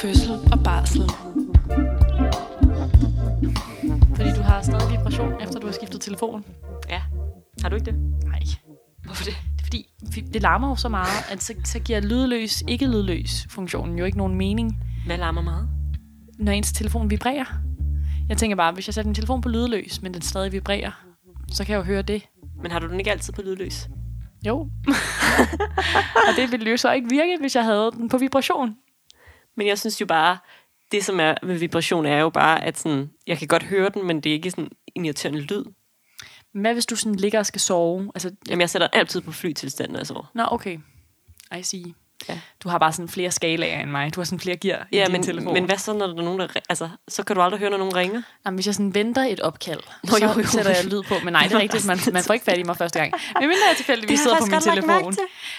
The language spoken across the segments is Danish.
fødsel og barsel. Fordi du har stadig vibration, efter du har skiftet telefon. Ja. Har du ikke det? Nej. Hvorfor det? Det er fordi, det larmer jo så meget, at så, så giver lydløs, ikke lydløs funktionen jo ikke nogen mening, Hvad larmer meget? når ens telefon vibrerer. Jeg tænker bare, hvis jeg sætter min telefon på lydløs, men den stadig vibrerer, så kan jeg jo høre det. Men har du den ikke altid på lydløs? Jo. og det ville jo så ikke virke, hvis jeg havde den på vibration. Men jeg synes jo bare, det som er med vibration er jo bare, at sådan, jeg kan godt høre den, men det er ikke sådan en irriterende lyd. Men hvad hvis du sådan ligger og skal sove? Altså, Jamen, jeg sætter den altid på flytilstand, når jeg sover. Nå, okay. I see. Ja. Du har bare sådan flere skalaer end mig. Du har sådan flere gear i Ja, din men, telefon. men hvad så, når der er nogen, der... Altså, så kan du aldrig høre, når nogen ringer. Jamen, hvis jeg sådan venter et opkald, Nå, så jo, jo. sætter jeg lyd på. Men nej, det er rigtigt, man, man får ikke fat i mig første gang. Men mindre jeg tilfældigvis Det sidder på min telefon.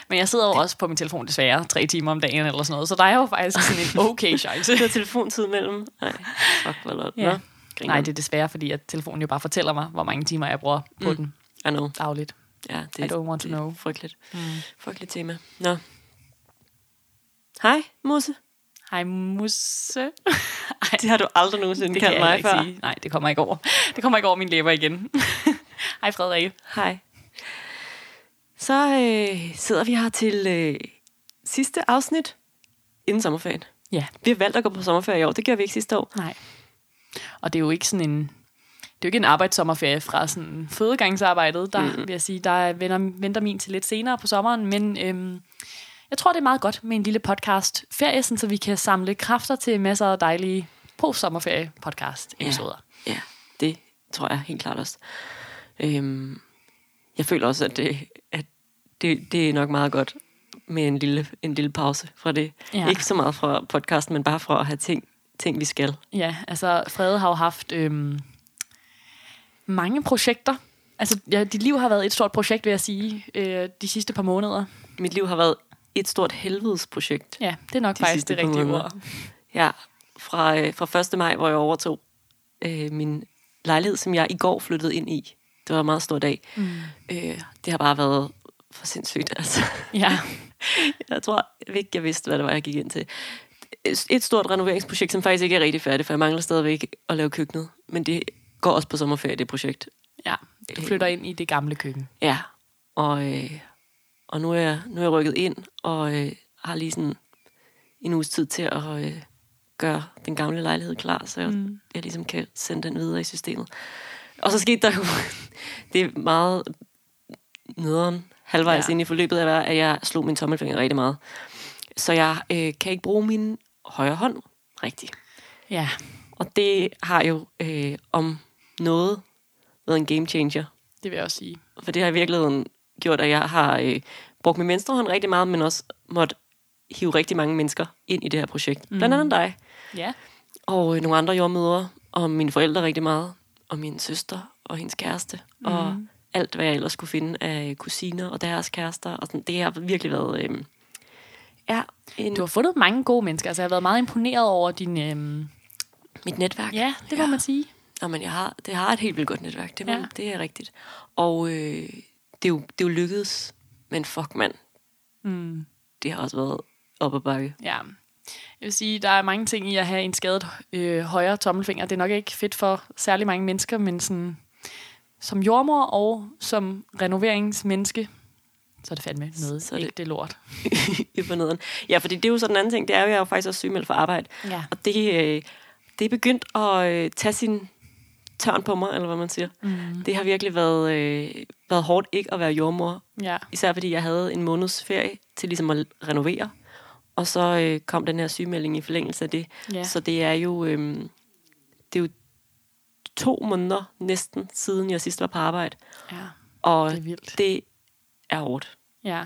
Men jeg sidder jo også på min telefon desværre tre timer om dagen eller sådan noget. Så der er jo faktisk sådan en okay chance. Du har telefontid mellem. Nej, fuck, hvor lort. Ja. Griner. Nej, det er desværre, fordi at telefonen jo bare fortæller mig, hvor mange timer jeg bruger på Mm. den I know. dagligt. Ja, det, I don't want to det er know. Frygteligt. Mm. Frygteligt tema. Nå. Hej, Musse. Hej, musse. Ej, Det har du aldrig nogensinde kaldt mig ikke før. sige. Nej, det kommer ikke over. Det kommer ikke over mine læber igen. Hej, Frederik. Hej. Så øh, sidder vi her til øh, sidste afsnit inden sommerferien. Ja. Vi har valgt at gå på sommerferie i år. Det gjorde vi ikke sidste år. Nej. Og det er jo ikke sådan en... Det er jo ikke en arbejdssommerferie fra sådan fødegangsarbejdet. Der mm. vil jeg sige, der venter, venter min til lidt senere på sommeren. Men øhm, jeg tror, det er meget godt med en lille podcast ferie, så vi kan samle kræfter til masser af dejlige post-sommerferie podcast episoder. Ja, det tror jeg helt klart også. Øhm, jeg føler også, at, det, at det, det er nok meget godt med en lille, en lille pause fra det. Ja. Ikke så meget fra podcasten, men bare fra at have ting, ting vi skal. Ja, altså Frede har jo haft øhm, mange projekter. Altså, ja, dit liv har været et stort projekt, vil jeg sige, øh, de sidste par måneder. Mit liv har været et stort helvedesprojekt. Ja, det er nok De faktisk det rigtige ord. Ja, fra, øh, fra 1. maj, hvor jeg overtog øh, min lejlighed, som jeg i går flyttede ind i. Det var en meget stor dag. Mm. Øh, det har bare været for sindssygt, altså. Ja, Jeg tror ikke, jeg vidste, hvad det var, jeg gik ind til. Et stort renoveringsprojekt, som faktisk ikke er rigtig færdigt, for jeg mangler stadigvæk at lave køkkenet. Men det går også på sommerferie, det projekt. ja. Du flytter ind i det gamle køkken. Ja, og, øh, og nu, er jeg, nu er jeg rykket ind, og øh, har lige sådan en uges tid til at øh, gøre den gamle lejlighed klar, så jeg, Mm. jeg ligesom kan sende den videre i systemet. Og så skete der jo, det er meget nederen, halvvejs ja. ind i forløbet, af, at jeg slog min tommelfinger rigtig meget. Så jeg øh, kan ikke bruge min højre hånd rigtigt. Ja, Og det har jo øh, om noget været en game changer. det vil jeg også sige. For det har i virkeligheden gjort, at jeg har øh, brugt min venstre hånd rigtig meget, men også måtte hive rigtig mange mennesker ind i det her projekt. Mm. Blandt andet dig, Ja. og øh, nogle andre jordmødre, og mine forældre rigtig meget, og min søster og hendes kæreste, mm. og alt, hvad jeg ellers kunne finde af kusiner og deres kærester. Og sådan, det har virkelig været... Øh, ja, en, Du har fundet mange gode mennesker, altså jeg har været meget imponeret over din... Øhm... mit netværk. Ja, det må Ja. man sige. Nå, men jeg har, det har et helt vildt godt netværk. Det, må, ja. det er rigtigt. Og øh, det, er jo, det er jo lykkedes, men fuck mand, Mm. det har også været op ad bakke. Ja. Jeg vil sige, der er mange ting i at have en skadet øh, højre tommelfinger. Det er nok ikke fedt for særlig mange mennesker, men sådan, som jordmor og som renoveringsmenneske, så er det fandme noget Så er det- ægte lort. i forneden. Ja, fordi det er jo sådan en anden ting. Det er jo, jeg er jo faktisk også sygemeldt for arbejde. Ja. Og det, øh, det er begyndt at øh, tage sin tørn på mig, eller hvad man siger. Mm. Det har virkelig været, øh, været hårdt ikke at være jordmor. Ja. Især fordi jeg havde en måneds ferie til ligesom at renovere. Og så øh, kom den her sygemelding i forlængelse af det. Ja. Så det er jo, øh, det er jo to måneder næsten siden jeg sidst var på arbejde. ja, Og det er vildt. det er hårdt. Ja.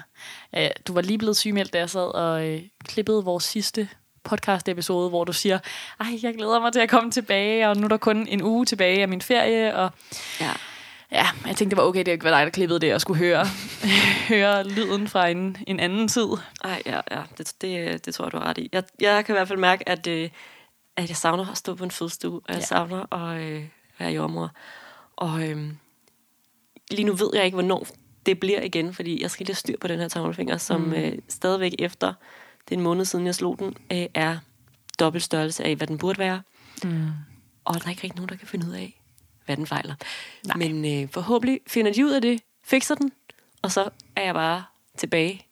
ja. Du var lige blevet sygemeldt, da jeg sad og øh, klippede vores sidste podcast-episode, hvor du siger, ej, jeg glæder mig til at komme tilbage, og nu er der kun en uge tilbage af min ferie, og Ja. Ja, jeg tænkte, det var okay, det ikke var dig, der klippede det, og skulle høre, høre lyden fra en, en anden tid. Ej, ja, ja. Det, det, det tror jeg, du har ret i. Jeg, jeg kan i hvert fald mærke, at, øh, at jeg savner at stå på en fødestue, og jeg Ja. savner at øh, være jordmor. Og øh, lige nu ved jeg ikke, hvornår det bliver igen, fordi jeg skal lige have styr på den her tommelfinger, som mm. øh, stadigvæk efter den måned siden, jeg slog den, øh, er dobbelt størrelse af, hvad den burde være. Mm. Og der er ikke rigtig nogen, der kan finde ud af, hvad den fejler. Nej. Men øh, forhåbentlig finder de ud af det, fikser den, og så er jeg bare tilbage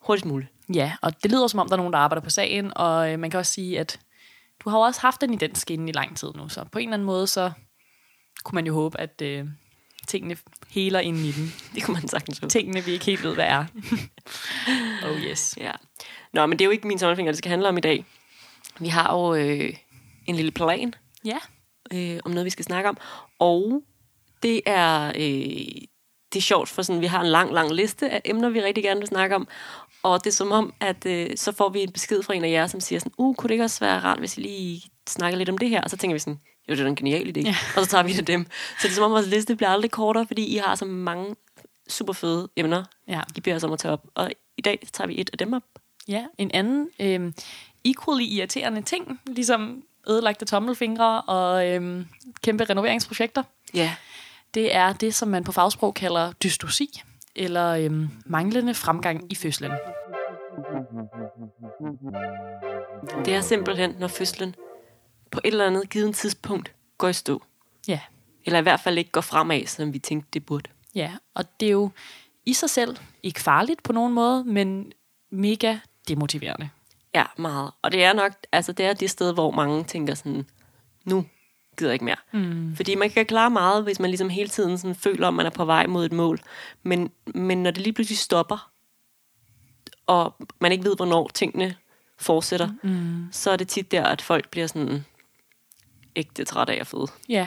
hurtigst muligt. Ja, og det lyder som om, der er nogen, der arbejder på sagen, og øh, man kan også sige, at du har jo også haft den i den skinne i lang tid nu, så på en eller anden måde, så kunne man jo håbe, at øh, tingene heler ind i den. Det kunne man sagtens håbe. Tingene, vi ikke helt ved, hvad er. oh yes. Ja. Nå, men det er jo ikke min tommelfinger, det skal handle om i dag. Vi har jo øh, en lille plan Ja. Øh, om noget, vi skal snakke om. Og det er, øh, det er sjovt, for sådan, vi har en lang, lang liste af emner, vi rigtig gerne vil snakke om. Og det er som om, at øh, så får vi en besked fra en af jer, som siger sådan, uh, kunne det ikke også være rart, hvis I lige snakker lidt om det her? Og så tænker vi sådan, jo, det er en genial idé. Ja. Og så tager vi det dem. Så det er som om, vores liste bliver aldrig kortere, fordi I har så mange super fede emner, Ja. I beder os om at tage op. Og i dag tager vi et af dem op. Ja, en anden øh, equally irriterende ting, ligesom ødelagte tommelfingre og øh, kæmpe renoveringsprojekter, Ja. det er det, som man på fagsprog kalder dystosi, eller øh, manglende fremgang i fødslen. Det er simpelthen, når fødslen på et eller andet givet tidspunkt går i stå. Ja, Eller i hvert fald ikke går fremad, som vi tænkte, det burde. ja, og det er jo i sig selv ikke farligt på nogen måde, men mega demotiverende. Ja, meget. Og det er nok, altså det er det sted, hvor mange tænker sådan, nu gider jeg ikke mere. Mm. Fordi man kan klare meget, hvis man ligesom hele tiden sådan føler, at man er på vej mod et mål. Men, men når det lige pludselig stopper, og man ikke ved, hvornår tingene fortsætter, mm. så er det tit der, at folk bliver sådan ægte træt af at føde. Ja,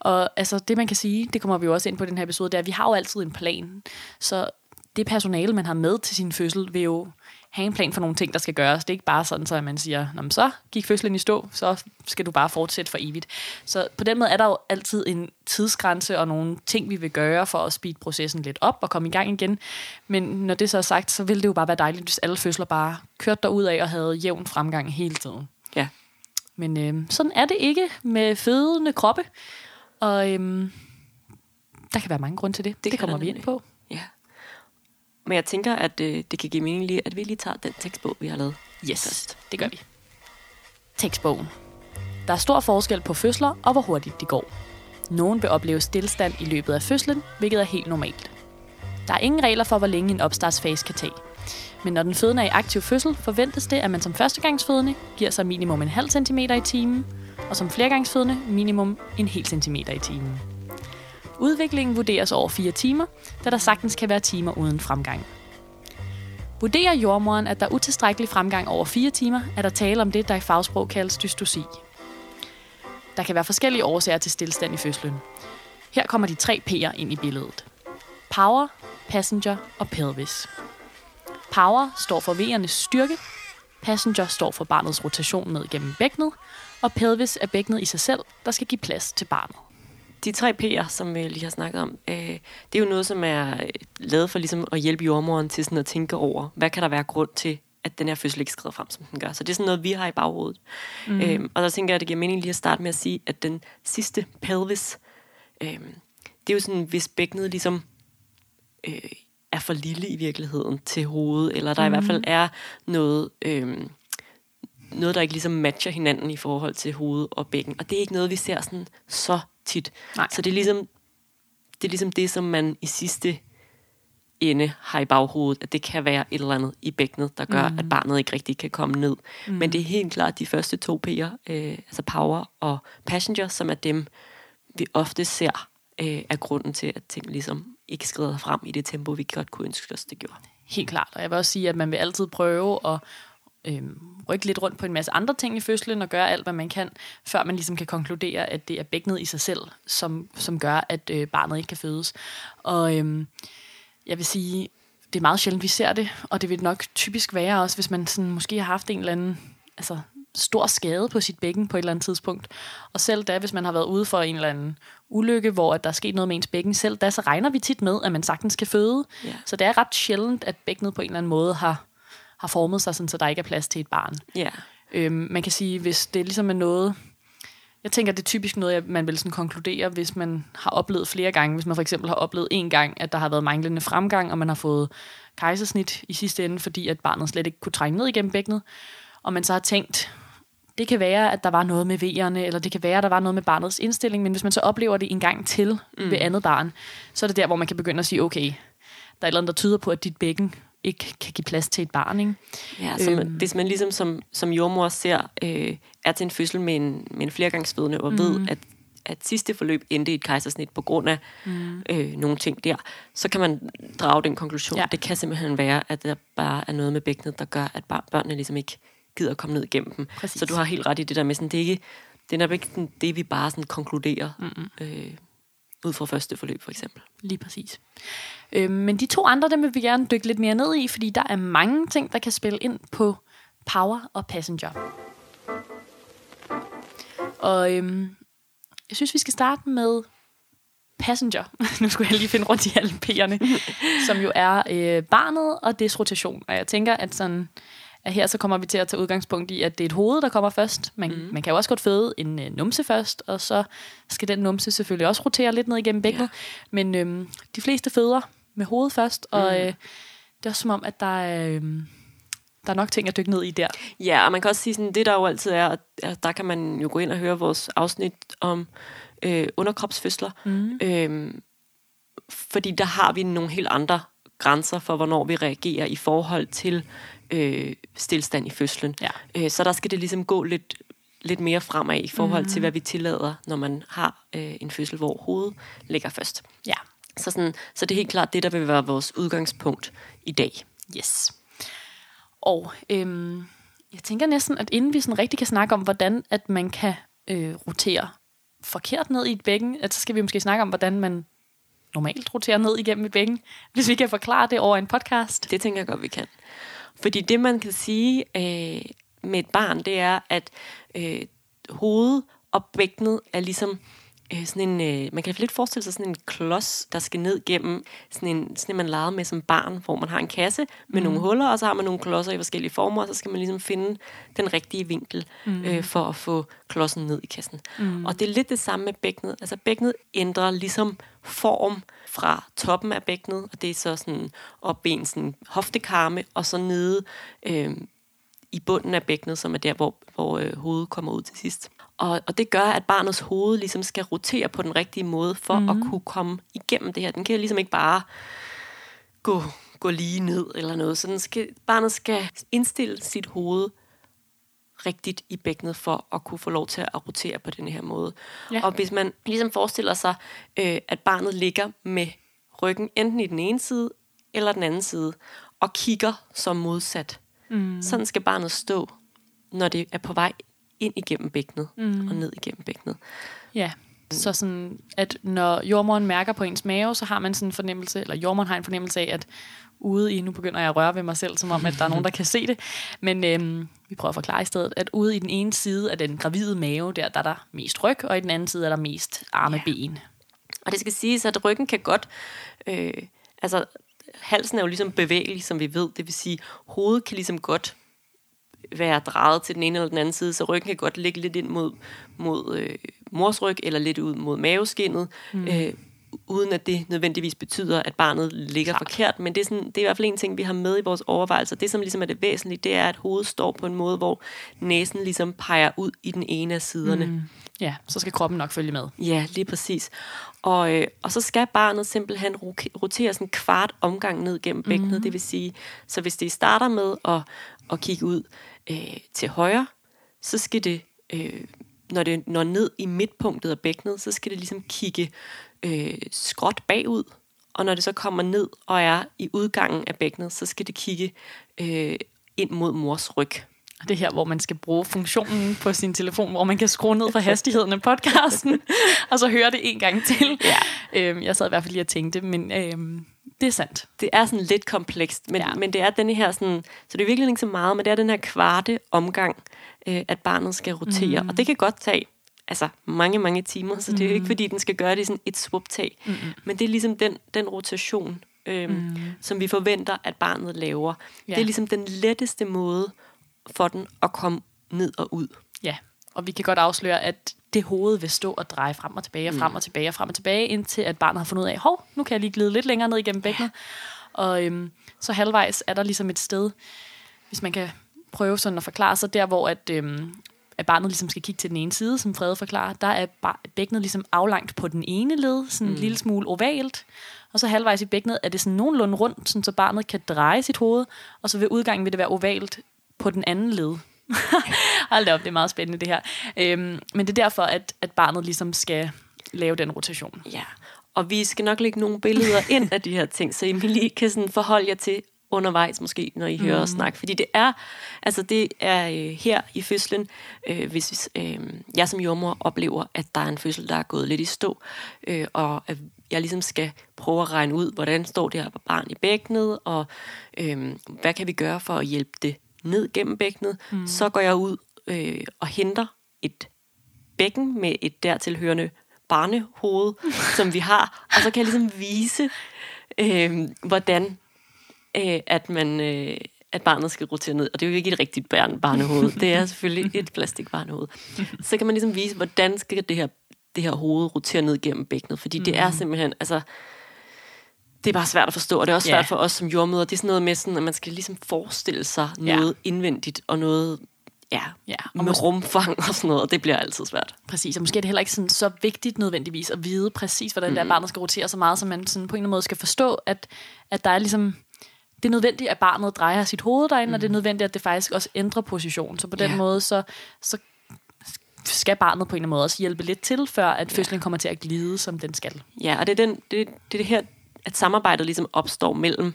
og altså det man kan sige, det kommer vi jo også ind på i den her episode, det er, at vi har jo altid en plan. Så det personale, man har med til sin fødsel, vil jo have en plan for nogle ting, der skal gøres. Det er ikke bare sådan, så at man siger, Nå, men så gik fødslen i stå, så skal du bare fortsætte for evigt. Så på den måde er der jo altid en tidsgrænse og nogle ting, vi vil gøre for at speede processen lidt op og komme i gang igen. Men når det så er sagt, så ville det jo bare være dejligt, hvis alle fødsler bare kørte derud af og havde jævn fremgang hele tiden. Ja. Men øh, sådan er det ikke med fødende kroppe. Og øh, der kan være mange grunde til det. Det, det kommer vi ind på. Ja. Men jeg tænker, at øh, det kan give mening lige, at vi lige tager den tekstbog, vi har lavet. Yes, det gør vi. Tekstbogen. Der er stor forskel på fødsler og hvor hurtigt det går. Nogen vil opleve stillstand i løbet af fødslen, hvilket er helt normalt. Der er ingen regler for, hvor længe en opstartsfase kan tage. Men når den fødende er i aktiv fødsel, forventes det, at man som førstegangsfødende giver sig minimum en halv centimeter i timen, og som flergangsfødende minimum en hel centimeter i timen. Udviklingen vurderes over fire timer, da der sagtens kan være timer uden fremgang. Vurderer jordmoren, at der er utilstrækkelig fremgang over fire timer, er der tale om det, der i fagsprog kaldes dystosi. Der kan være forskellige årsager til stillstand i fødslen. Her kommer de tre P'er ind i billedet. Power, passenger og pelvis. Power står for V'ernes styrke, passenger står for barnets rotation ned gennem bækkenet, og pelvis er bækkenet i sig selv, der skal give plads til barnet. De tre P'er, som vi lige har snakket om, øh, det er jo noget, som er øh, lavet for ligesom at hjælpe jordmoren til sådan at tænke over, hvad kan der være grund til, at den her fødsel ikke skrider frem, som den gør. Så det er sådan noget, vi har i baghovedet. Mm. Øhm, og så tænker jeg, at det giver mening lige at starte med at sige, at den sidste pelvis, øhm, det er jo sådan, hvis bækkenet ligesom øh, er for lille i virkeligheden til hovedet, eller der mm. i hvert fald er noget... Øh, noget, der ikke ligesom matcher hinanden i forhold til hoved og bækken. Og det er ikke noget, vi ser sådan så tit. Nej. Så det er ligesom det, er ligesom det som man i sidste ende har i baghovedet, at det kan være et eller andet i bækkenet, der gør, mm. at barnet ikke rigtig kan komme ned. Mm. Men det er helt klart de første to P'er, øh, altså power og passenger, som er dem, vi ofte ser, øh, er grunden til, at ting ligesom ikke skrider frem i det tempo, vi godt kunne ønske os, det gjorde. Helt klart. Og jeg vil også sige, at man vil altid prøve at øhm, rykke lidt rundt på en masse andre ting i fødslen og gøre alt, hvad man kan, før man ligesom kan konkludere, at det er bækkenet i sig selv, som, som gør, at øh, barnet ikke kan fødes. Og øhm, jeg vil sige, det er meget sjældent, vi ser det, og det vil nok typisk være også, hvis man sådan, måske har haft en eller anden altså, stor skade på sit bækken på et eller andet tidspunkt. Og selv da, hvis man har været ude for en eller anden ulykke, hvor at der er sket noget med ens bækken, selv da, så regner vi tit med, at man sagtens kan føde. Ja. Så det er ret sjældent, at bækkenet på en eller anden måde har, har formet sig, sådan, så der ikke er plads til et barn. Ja. Øhm, man kan sige, hvis det ligesom er noget, jeg tænker, det er typisk noget, man vil sådan konkludere, hvis man har oplevet flere gange. Hvis man for eksempel har oplevet en gang, at der har været manglende fremgang, og man har fået kejsersnit i sidste ende, fordi at barnet slet ikke kunne trænge ned igennem bækkenet. Og man så har tænkt, det kan være, at der var noget med vejerne, eller det kan være, at der var noget med barnets indstilling, men hvis man så oplever det en gang til mm. ved andet barn, så er det der, hvor man kan begynde at sige, okay, der er et eller andet, der tyder på, at dit bækken ikke kan give plads til et barn. Ikke? Ja, så øhm. hvis man ligesom som, som jordmor ser, øh, er til en fødsel med en, med en flergangsfødende, og mm. ved, at, at sidste forløb endte i et kejsersnit på grund af mm. øh, nogle ting der, så kan man drage den konklusion. Ja. Det kan simpelthen være, at der bare er noget med bækkenet, der gør, at børnene ligesom ikke gider at komme ned igennem dem. Præcis. Så du har helt ret i det der med, sådan, det er ikke det, er ikke sådan, det, vi bare sådan konkluderer mm-hmm. øh, ud fra første forløb, for eksempel. Lige præcis. Øh, men de to andre, dem vil vi gerne dykke lidt mere ned i, fordi der er mange ting, der kan spille ind på power og passenger. Og øhm, jeg synes, vi skal starte med passenger. nu skulle jeg lige finde rundt i alle P'erne, som jo er øh, barnet og dets rotation. Og jeg tænker, at sådan at her så kommer vi til at tage udgangspunkt i, at det er et hoved, der kommer først. Man, mm. man kan jo også godt føde en øh, numse først, og så skal den numse selvfølgelig også rotere lidt ned igennem bækkenet. Ja. Men øhm, de fleste føder med hovedet først, og mm. øh, det er også som om, at der er... Øh, der er nok ting at dykke ned i der. Ja, og man kan også sige, sådan, det der jo altid er, at der kan man jo gå ind og høre vores afsnit om øh, underkropsfødsler. Mm. Øh, fordi der har vi nogle helt andre grænser for, hvornår vi reagerer i forhold til øh, stillstand i fødslen. Ja. Øh, så der skal det ligesom gå lidt, lidt mere fremad i forhold mm. til, hvad vi tillader, når man har øh, en fødsel, hvor hovedet ligger først. Ja. Så, sådan, så det er helt klart det, der vil være vores udgangspunkt i dag. Yes. Og øhm, jeg tænker næsten, at inden vi sådan rigtig kan snakke om, hvordan at man kan øh, rotere forkert ned i et bækken, at så skal vi måske snakke om, hvordan man normalt roterer ned igennem et bækken, hvis vi kan forklare det over en podcast. Det tænker jeg godt, vi kan. Fordi det, man kan sige øh, med et barn, det er, at øh, hovedet og bækkenet er ligesom øh, sådan en, øh, man kan lidt forestille sig sådan en klods, der skal ned gennem sådan en, sådan en man legede med som barn, hvor man har en kasse med mm. nogle huller, og så har man nogle klodser i forskellige former, og så skal man ligesom finde den rigtige vinkel mm. øh, for at få klodsen ned i kassen. Mm. Og det er lidt det samme med bækkenet. Altså bækkenet ændrer ligesom form fra toppen af bækkenet, og det er så sådan op en sådan hoftekarme, og så nede øh, i bunden af bækkenet, som er der, hvor, hvor øh, hovedet kommer ud til sidst. Og, og det gør, at barnets hoved ligesom skal rotere på den rigtige måde, for mm. at mhm. kunne komme igennem det her. Den kan ligesom ikke bare gå, gå lige ned eller noget. Så den skal, barnet skal indstille sit hoved rigtigt i bækkenet for at kunne få lov til at rotere på den her måde. Ja. Og hvis man ligesom forestiller sig, øh, at barnet ligger med ryggen enten i den ene side eller den anden side, og kigger som modsat. Mm. Sådan skal barnet stå, når det er på vej ind igennem bækkenet mm. og ned igennem bækkenet. Ja, så sådan, at når jordmoren mærker på ens mave, så har man sådan en fornemmelse, eller jordmoren har en fornemmelse af, at ude i, nu begynder jeg at røre ved mig selv, som om, at der er nogen, der kan se det, men øhm, vi prøver at forklare i stedet, at ude i den ene side af den gravide mave, der, der er der mest ryg, og i den anden side er der mest arme ja. ben. Og det skal siges, at ryggen kan godt, øh, altså halsen er jo ligesom bevægelig, som vi ved, det vil sige, hovedet kan ligesom godt være drejet til den ene eller den anden side, så ryggen kan godt ligge lidt ind mod, mod øh, mors ryg, eller lidt ud mod maveskinnet, mm. øh, uden at det nødvendigvis betyder, at barnet ligger Klart. forkert, men det er, sådan, det er i hvert fald en ting, vi har med i vores overvejelser. Det, som ligesom er det væsentlige, det er, at hovedet står på en måde, hvor næsen ligesom peger ud i den ene af siderne. Mm. Ja, så skal kroppen nok følge med. Ja, lige præcis. Og, øh, og så skal barnet simpelthen rotere sådan en kvart omgang ned gennem bækkenet, mm. det vil sige, så hvis det starter med at, at kigge ud øh, til højre, så skal det, øh, når det når ned i midtpunktet af bækkenet, så skal det ligesom kigge øh, skråt bagud, og når det så kommer ned og er i udgangen af bækkenet, så skal det kigge øh, ind mod mors ryg. Det her, hvor man skal bruge funktionen på sin telefon, hvor man kan skrue ned for hastigheden af podcasten, og så høre det en gang til. Ja. Øhm, jeg sad i hvert fald lige og tænkte, men øhm, det er sandt. Det er sådan lidt komplekst, men, ja. men det er den her sådan, så det er virkelig ikke så meget, men det er den her kvarte omgang, øh, at barnet skal rotere. Mm. Og det kan godt tage altså mange, mange timer, så det er jo ikke, mm. fordi den skal gøre det sådan et swuptag. Mm. Men det er ligesom den, den rotation, øhm, mm. som vi forventer, at barnet laver. Ja. Det er ligesom den letteste måde for den at komme ned og ud. Ja, og vi kan godt afsløre, at det hoved vil stå og dreje frem og tilbage, og frem og tilbage, og frem og tilbage, indtil at barnet har fundet ud af, hov, nu kan jeg lige glide lidt længere ned igennem bækkenet. Og øhm, så halvvejs er der ligesom et sted, hvis man kan prøve sådan at forklare sig, der hvor at, øhm, at barnet ligesom skal kigge til den ene side, som Frede forklarer, der er bækkenet ligesom aflangt på den ene led, sådan en lille smule ovalt, og så halvvejs i bækkenet er det sådan nogenlunde rundt, sådan så barnet kan dreje sit hoved, og så ved udgangen vil det være ovalt på den anden led. Hold da op, det er meget spændende det her. Øhm, men det er derfor, at, at barnet ligesom skal lave den rotation. Ja, og vi skal nok lægge nogle billeder ind af de her ting, så I lige kan sådan forholde jer til undervejs måske, når I mm. hører os snakke. Fordi det er, altså det er øh, her i fødslen, øh, hvis øh, jeg som jordmor oplever, at der er en fødsel, der er gået lidt i stå, øh, og at jeg ligesom skal prøve at regne ud, hvordan står det her barn i bækkenet, og øh, hvad kan vi gøre for at hjælpe det ned gennem bækkenet. Mm. Så går jeg ud øh, og henter et bækken med et dertilhørende barnehoved, som vi har, og så kan jeg ligesom vise, øh, hvordan øh, at man... Øh, at barnet skal rotere ned, og det er jo ikke et rigtigt barn, barnehoved. Det er selvfølgelig et plastikbarnehoved. Så kan man ligesom vise, hvordan skal det her, det her hoved rotere ned gennem bækkenet, fordi mm. det er simpelthen, altså, det er bare svært at forstå, og det er også Ja. svært for os som jordmøder. Det er sådan noget med, sådan, at man skal ligesom forestille sig Ja. noget indvendigt, og noget, ja, Ja, og med mås- rumfang og sådan noget, og det bliver altid svært. Præcis, og måske er det heller ikke sådan, så vigtigt nødvendigvis at vide præcis, hvordan mm. der barnet skal rotere så meget, så man sådan på en eller anden måde skal forstå, at, at der er ligesom, det er nødvendigt, at barnet drejer sit hoved derinde, mm. og det er nødvendigt, at det faktisk også ændrer position. Så på den Ja. måde, så, så skal barnet på en eller anden måde også hjælpe lidt til, før at fødslen kommer til at glide, som den skal. Ja, og det er, den, det, det er det her, at samarbejdet ligesom opstår mellem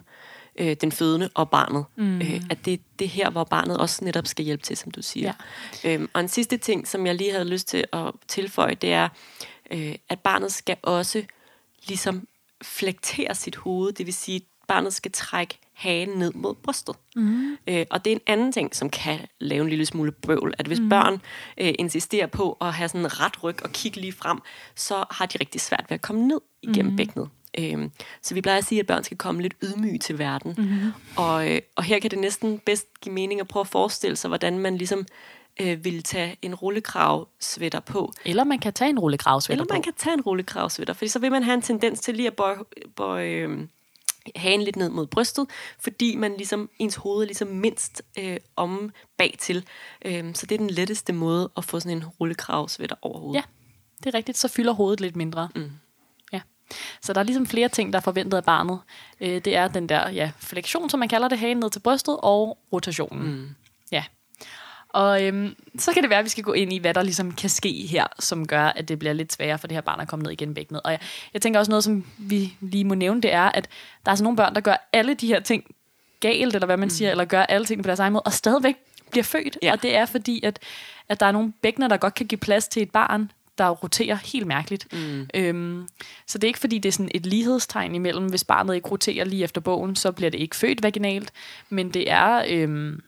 øh, den fødende og barnet. Mm. Øh, at det det er her, hvor barnet også netop skal hjælpe til, som du siger. Ja. Øhm, og en sidste ting, som jeg lige havde lyst til at tilføje, det er, øh, at barnet skal også ligesom flektere sit hoved, det vil sige, at barnet skal trække hagen ned mod brystet. Mm. Øh, og det er en anden ting, som kan lave en lille smule bøvl, at hvis mm. børn øh, insisterer på at have sådan en ret ryg og kigge lige frem, så har de rigtig svært ved at komme ned igennem mm. bækkenet. Øhm, så vi plejer at sige, at børn skal komme lidt ydmyge til verden. Mm-hmm. Og, øh, og her kan det næsten bedst give mening at prøve at forestille sig, hvordan man ligesom øh, ville tage en rullekravsvætter på. Eller man kan tage en rullekravsvætter Eller man på. kan tage en rullekravsvætter, fordi så vil man have en tendens til lige at bøje, bøje øh, hagen lidt ned mod brystet, fordi man ligesom, ens hoved er ligesom mindst øh, om bagtil. Øh, så det er den letteste måde at få sådan en rullekravsvætter over hovedet. Ja, det er rigtigt. Så fylder hovedet lidt mindre. Mm. Så der er ligesom flere ting, der er forventet af barnet. Øh, det er den der ja, flektion, som man kalder det, hagen ned til brystet, og rotationen. Mm. Ja. Og øhm, så kan det være, at vi skal gå ind i, hvad der ligesom kan ske her, som gør, at det bliver lidt sværere for det her barn at komme ned igen bækkenet. Og jeg, jeg tænker også noget, som vi lige må nævne, det er, at der er sådan nogle børn, der gør alle de her ting galt, eller hvad man mm. siger, eller gør alle tingene på deres egen måde, og stadigvæk bliver født. Ja. Og det er fordi, at, at der er nogle bækkener, der godt kan give plads til et barn, der roterer helt mærkeligt. Mm. Øhm, så det er ikke fordi, det er sådan et lighedstegn imellem, hvis barnet ikke roterer lige efter bogen, så bliver det ikke født vaginalt, men det er øhm,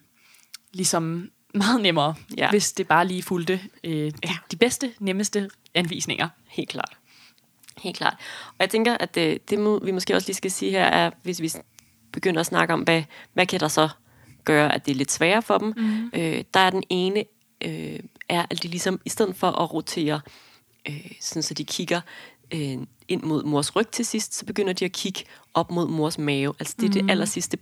ligesom meget nemmere, ja. Ja. hvis det bare lige fulgte øh, de, de bedste, nemmeste anvisninger. Helt klart. Helt klart. Og jeg tænker, at det, det må, vi måske også lige skal sige her, er, hvis vi begynder at snakke om, hvad, hvad kan der så gøre, at det er lidt sværere for dem. Mm. Øh, der er den ene, øh, er, at de ligesom, i stedet for at rotere, øh, sådan så de kigger øh, ind mod mors ryg til sidst, så begynder de at kigge op mod mors mave. Altså det er mm. det aller sidste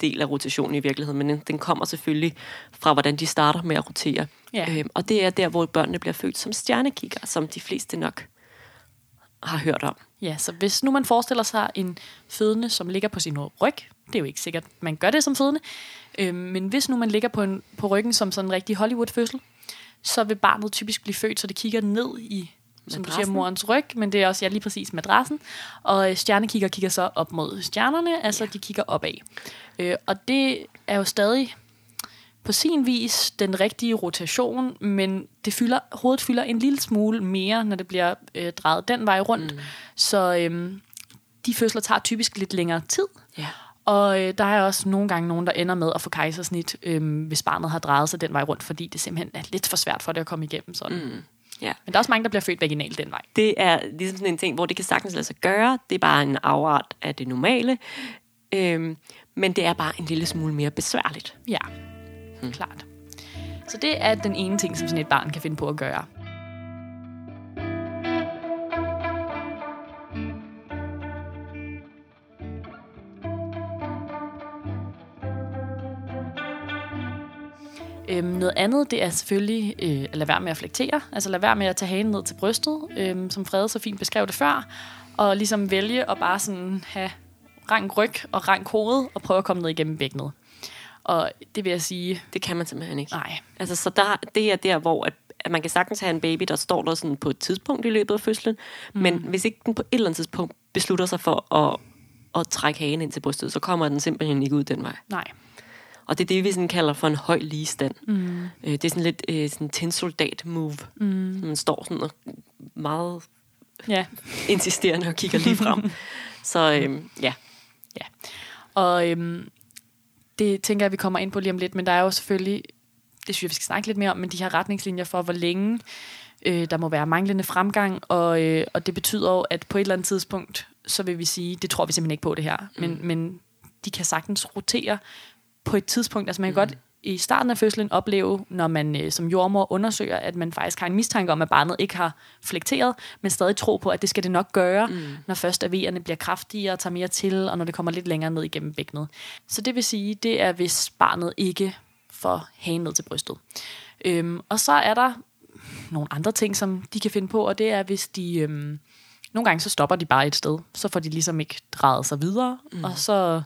del af rotationen i virkeligheden, men den, kommer selvfølgelig fra, hvordan de starter med at rotere. Ja. Øhm, og det er der, hvor børnene bliver født som stjernekigger, som de fleste nok har hørt om. Ja, så hvis nu man forestiller sig en fødende, som ligger på sin ryg, det er jo ikke sikkert, man gør det som fødende, øh, men hvis nu man ligger på, en, på ryggen som sådan en rigtig Hollywood-fødsel, så vil barnet typisk blive født, så det kigger ned i, som du siger, Madrassen. morens ryg, men det er også ja, lige præcis madrassen. Og øh, stjernekigger kigger så op mod stjernerne, altså ja. de kigger opad. Øh, og det er jo stadig på sin vis den rigtige rotation, men det fylder, hovedet fylder en lille smule mere, når det bliver øh, drejet den vej rundt. Mm. Så øhm, de fødsler tager typisk lidt længere tid. Ja. Og øh, der er også nogle gange nogen, der ender med at få kejsersnit, øh, hvis barnet har drejet sig den vej rundt, fordi det simpelthen er lidt for svært for det at komme igennem sådan. Mm. Ja. Men der er også mange, der bliver født vaginalt den vej. Det er ligesom sådan en ting, hvor det kan sagtens lade sig gøre. Det er bare en afart af det normale. Øhm, men det er bare en lille smule mere besværligt. Ja, Mm. klart. Så det er den ene ting, som sådan et barn kan finde på at gøre. Øhm, noget andet, det er selvfølgelig øh, at lade være med at flektere. Altså lade være med at tage hagen ned til brystet, øhm, som Frede så fint beskrev det før. Og ligesom vælge at bare sådan have rank ryg og rank hoved og prøve at komme ned igennem bækkenet. Og det vil jeg sige... Det kan man simpelthen ikke. Nej. Altså, så der, det er der, hvor at, at man kan sagtens have en baby, der står der sådan på et tidspunkt i løbet af fødslen, mm. men hvis ikke den på et eller andet tidspunkt beslutter sig for at, at trække hagen ind til brystet, så kommer den simpelthen ikke ud den vej. Nej. Og det er det, vi sådan kalder for en høj ligestand. Mm. Øh, det er sådan lidt øh, sådan en soldat move. Mm. Man står sådan og meget Ja. insisterende og kigger lige frem. så øh, ja. Ja. Og øhm, det tænker jeg, vi kommer ind på lige om lidt, men der er jo selvfølgelig, det synes jeg, vi skal snakke lidt mere om, men de her retningslinjer for, hvor længe øh, der må være manglende fremgang, og, øh, og det betyder jo, at på et eller andet tidspunkt, så vil vi sige, det tror vi simpelthen ikke på det her, mm. men, men de kan sagtens rotere på et tidspunkt. Altså man kan mm. godt i starten af fødslen opleve, når man øh, som jordmor undersøger, at man faktisk har en mistanke om, at barnet ikke har flekteret, men stadig tro på, at det skal det nok gøre, mm. når først AV'erne bliver kraftigere og tager mere til, og når det kommer lidt længere ned igennem bækkenet. Så det vil sige, det er, hvis barnet ikke får hagen ned til brystet. Øhm, og så er der nogle andre ting, som de kan finde på, og det er, hvis de... Øhm, nogle gange så stopper de bare et sted, så får de ligesom ikke drejet sig videre, mm. og så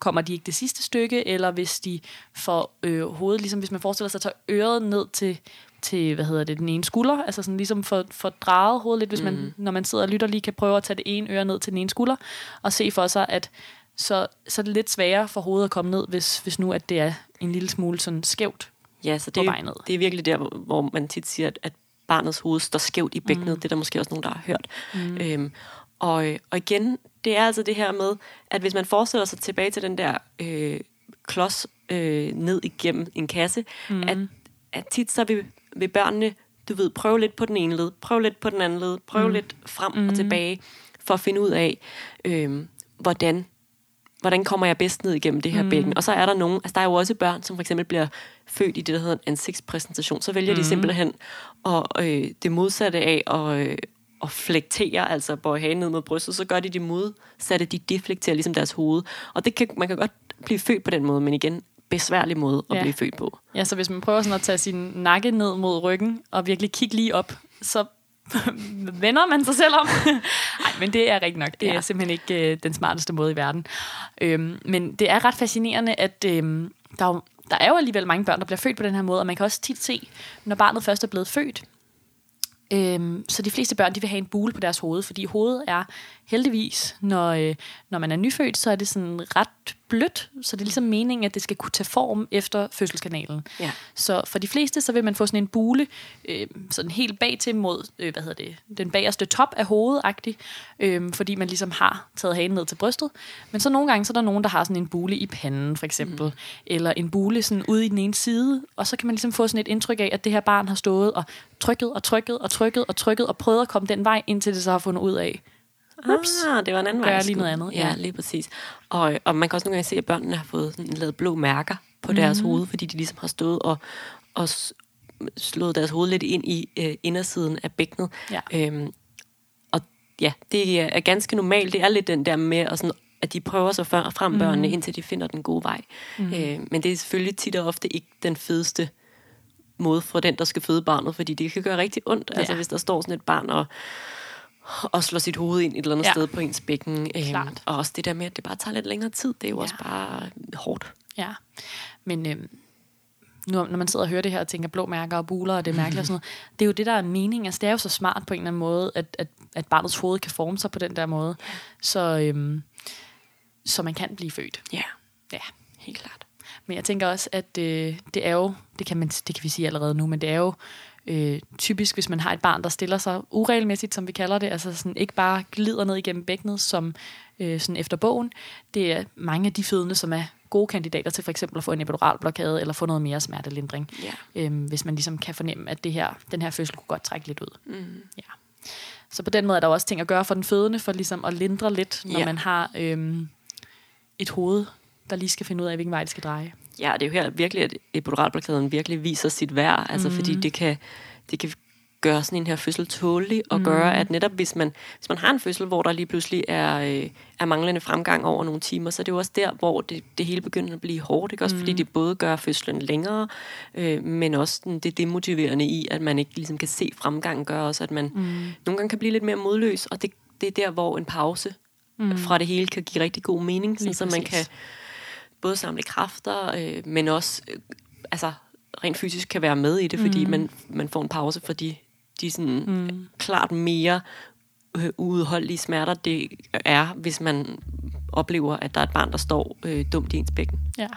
kommer de ikke det sidste stykke, eller hvis de får øh, hovedet, ligesom hvis man forestiller sig at tage øret ned til, til hvad hedder det, den ene skulder, altså sådan ligesom for, for drejet hovedet lidt, hvis man, mm. når man sidder og lytter lige, kan prøve at tage det ene øre ned til den ene skulder, og se for sig, at så, så er det lidt sværere for hovedet at komme ned, hvis, hvis nu at det er en lille smule sådan skævt Ja, så på det, vej ned. det er virkelig der, hvor- man tit siger, at, at barnets hoved står skævt i bækkenet. Mm. Det er der måske også nogen, der har hørt. Mm. Øhm, og, og igen, det er altså det her med, at hvis man forestiller sig tilbage til den der øh, klods øh, ned igennem en kasse, mm. at, at tit så vil, vil børnene, du ved, prøve lidt på den ene led, prøve lidt på den anden led, prøve mm. lidt frem mm. og tilbage, for at finde ud af, øh, hvordan hvordan kommer jeg bedst ned igennem det her mm. bækken? Og så er der nogen, altså der er jo også børn, som for eksempel bliver født i det, der hedder en ansigtspræsentation. Så vælger mm. de simpelthen og, øh, det modsatte af at, øh, at flektere, altså bøje hagen ned mod brystet, så gør de det modsatte, de deflekterer ligesom deres hoved. Og det kan, man kan godt blive født på den måde, men igen, besværlig måde at Ja. blive født på. Ja, så hvis man prøver sådan at tage sin nakke ned mod ryggen, og virkelig kigge lige op, så vender man sig selv om. Nej, men det er rigtigt nok. Det er Ja. simpelthen ikke øh, den smarteste måde i verden. Øhm, men det er ret fascinerende, at øhm, der, er jo, der er jo alligevel mange børn, der bliver født på den her måde, og man kan også tit se, når barnet først er blevet født, Øhm, så de fleste børn de vil have en bule på deres hoved, fordi hovedet er heldigvis, når, øh, når man er nyfødt, så er det sådan ret blødt, så det er ligesom meningen, at det skal kunne tage form efter fødselskanalen. Ja. Så for de fleste, så vil man få sådan en bule, øh, sådan helt bag til mod, øh, hvad hedder det, den bagerste top af hovedet øh, fordi man ligesom har taget hagen ned til brystet. Men så nogle gange, så er der nogen, der har sådan en bule i panden, for eksempel, mm. eller en bule sådan ude i den ene side, og så kan man ligesom få sådan et indtryk af, at det her barn har stået og trykket og trykket og trykket og trykket og prøvet at komme den vej, indtil det så har fundet ud af, Ups. Ah, det var en anden Gør vej. det lige noget andet, Ja, ja. lige præcis. Og, og man kan også nogle gange se, at børnene har fået sådan, lavet blå mærker på Mhm. deres hoved, fordi de ligesom har stået og, og slået deres hoved lidt ind i øh, indersiden af bækkenet. Ja. Øhm, og ja, det er, er ganske normalt. Det er lidt den der med, at, sådan, at de prøver sig før, frem Mhm. børnene, indtil de finder den gode vej. Mm. Øh, men det er selvfølgelig tit og ofte ikke den fedeste måde for den, der skal føde barnet, fordi det kan gøre rigtig ondt, ja. altså Ja. hvis der står sådan et barn og, og slår sit hoved ind et eller andet ja. Sted på ens bækken. Øhm, Klart. og også det der med, at det bare tager lidt længere tid, det er jo ja. Også bare hårdt. Ja, men øhm, nu, når man sidder og hører det her og tænker blå mærker og buler, og det er mærkeligt og sådan noget, det er jo det, der er mening. Altså, det er jo så smart på en eller anden måde, at, at, at barnets hoved kan forme sig på den der måde. Så, øhm, så man kan blive født. Ja, Ja. helt klart. Men jeg tænker også, at øh, det er jo, det kan, man, det kan vi sige allerede nu, men det er jo øh, typisk, hvis man har et barn, der stiller sig uregelmæssigt, som vi kalder det, altså sådan ikke bare glider ned igennem bækkenet, som øh, sådan efter bogen. Det er mange af de fødende, som er gode kandidater til for eksempel at få en epiduralblokade, eller få noget mere smertelindring, Ja. øhm, hvis man ligesom kan fornemme, at det her, den her fødsel kunne godt trække lidt ud. Mm. Ja. Så på den måde er der også ting at gøre for den fødende, for ligesom at lindre lidt, når Ja. man har øhm, et hoved, der lige skal finde ud af, hvilken vej det skal dreje. Ja, det er jo her virkelig, at epiduralblokaden virkelig viser sit værd, altså mm. fordi det kan, det kan gøre sådan en her fødsel tålig, og mm. gøre, at netop hvis man, hvis man har en fødsel, hvor der lige pludselig er, øh, er manglende fremgang over nogle timer, så er det jo også der, hvor det, det hele begynder at blive hårdt, ikke? Også mm. fordi det både gør fødslen længere, øh, men også den, det demotiverende i, at man ikke ligesom kan se fremgangen, gør også, at man mm. nogle gange kan blive lidt mere modløs, og det, det er der, hvor en pause mm. fra det hele kan give rigtig god mening, sådan, så man kan både samle kræfter, øh, men også øh, altså, rent fysisk kan være med i det, fordi mm. man, man får en pause for de, de sådan, mm. klart mere øh, uudholdelige smerter, det er, hvis man oplever, at der er et barn, der står øh, dumt i ens bækken. Ja,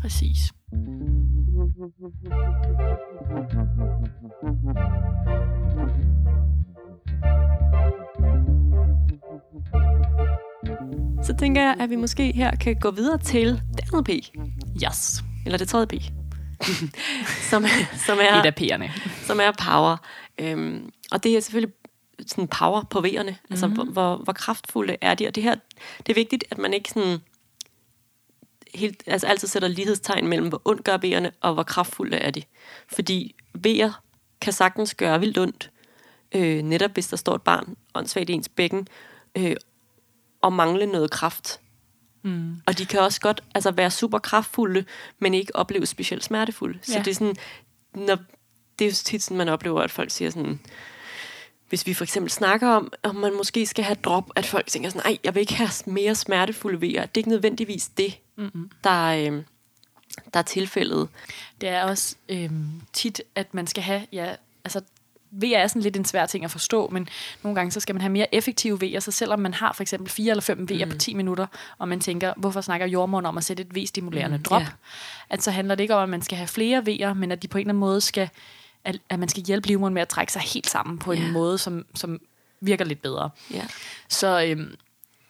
præcis. Så tænker jeg, at vi måske her kan gå videre til det andet P. Yes. Eller det tredje P. som, som er, Et af P'erne. som er power. Øhm, og det er selvfølgelig sådan power på V'erne. Mm-hmm. Altså, hvor, hvor, hvor kraftfulde er de? Og det her, det er vigtigt, at man ikke sådan helt, altså altid sætter lighedstegn mellem, hvor ondt gør V'erne, og hvor kraftfulde er de. Fordi V'er kan sagtens gøre vildt ondt, øh, netop hvis der står et barn åndssvagt i ens bækken, øh, og mangle noget kraft. Mm. Og de kan også godt altså, være super kraftfulde, men ikke opleve specielt smertefulde. Ja. Så det er sådan, når, det er jo tit sådan, man oplever, at folk siger sådan, hvis vi for eksempel snakker om, om man måske skal have drop, at folk tænker sådan, nej, jeg vil ikke have mere smertefulde vejer. Det er ikke nødvendigvis det, mm-hmm. der, øh, der er tilfældet. Det er også øh, tit, at man skal have, ja, altså VR er sådan lidt en svær ting at forstå, men nogle gange så skal man have mere effektive V'er, så selvom man har for eksempel 4 eller 5 V'er mm. på 10 minutter, og man tænker, hvorfor snakker jordmoren om at sætte et V-stimulerende mm, drop, yeah. at så handler det ikke om, at man skal have flere V'er, men at de på en eller anden måde skal, at, at man skal hjælpe livmoderen med at trække sig helt sammen på yeah. en måde, som, som virker lidt bedre. Yeah. Så øhm,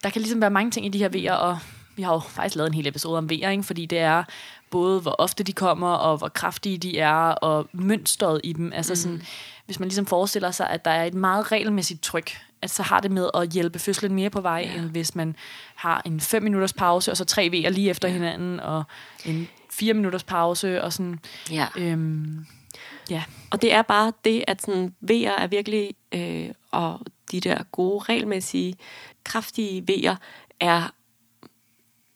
der kan ligesom være mange ting i de her V'er, og vi har jo faktisk lavet en hel episode om V'er, ikke? fordi det er både, hvor ofte de kommer, og hvor kraftige de er, og mønstret i dem. Altså mm. sådan, hvis man ligesom forestiller sig, at der er et meget regelmæssigt tryk, at så har det med at hjælpe fødslen mere på vej, ja. end hvis man har en 5 minutters pause, og så tre V'er lige efter ja. hinanden, og en 4 minutters pause, og sådan. Ja. Øhm, ja. Og det er bare det, at sådan, V'er er virkelig, øh, og de der gode, regelmæssige, kraftige V'er, er,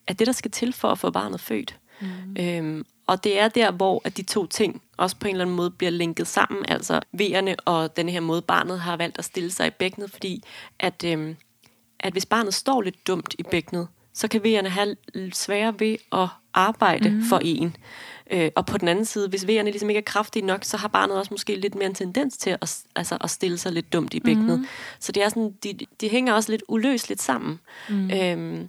er det, der skal til for at få barnet født. Mm. Øhm, og det er der, hvor at de to ting også på en eller anden måde bliver linket sammen, altså V'erne og den her måde, barnet har valgt at stille sig i bækkenet, fordi at, øhm, at hvis barnet står lidt dumt i bækkenet, så kan V'erne have sværere ved at arbejde mm. for en. Øh, og på den anden side, hvis V'erne ligesom ikke er kraftige nok, så har barnet også måske lidt mere en tendens til at, altså, at stille sig lidt dumt i bækkenet. Mm. Så det er sådan, de, de hænger også lidt uløseligt sammen. Mm. Øhm,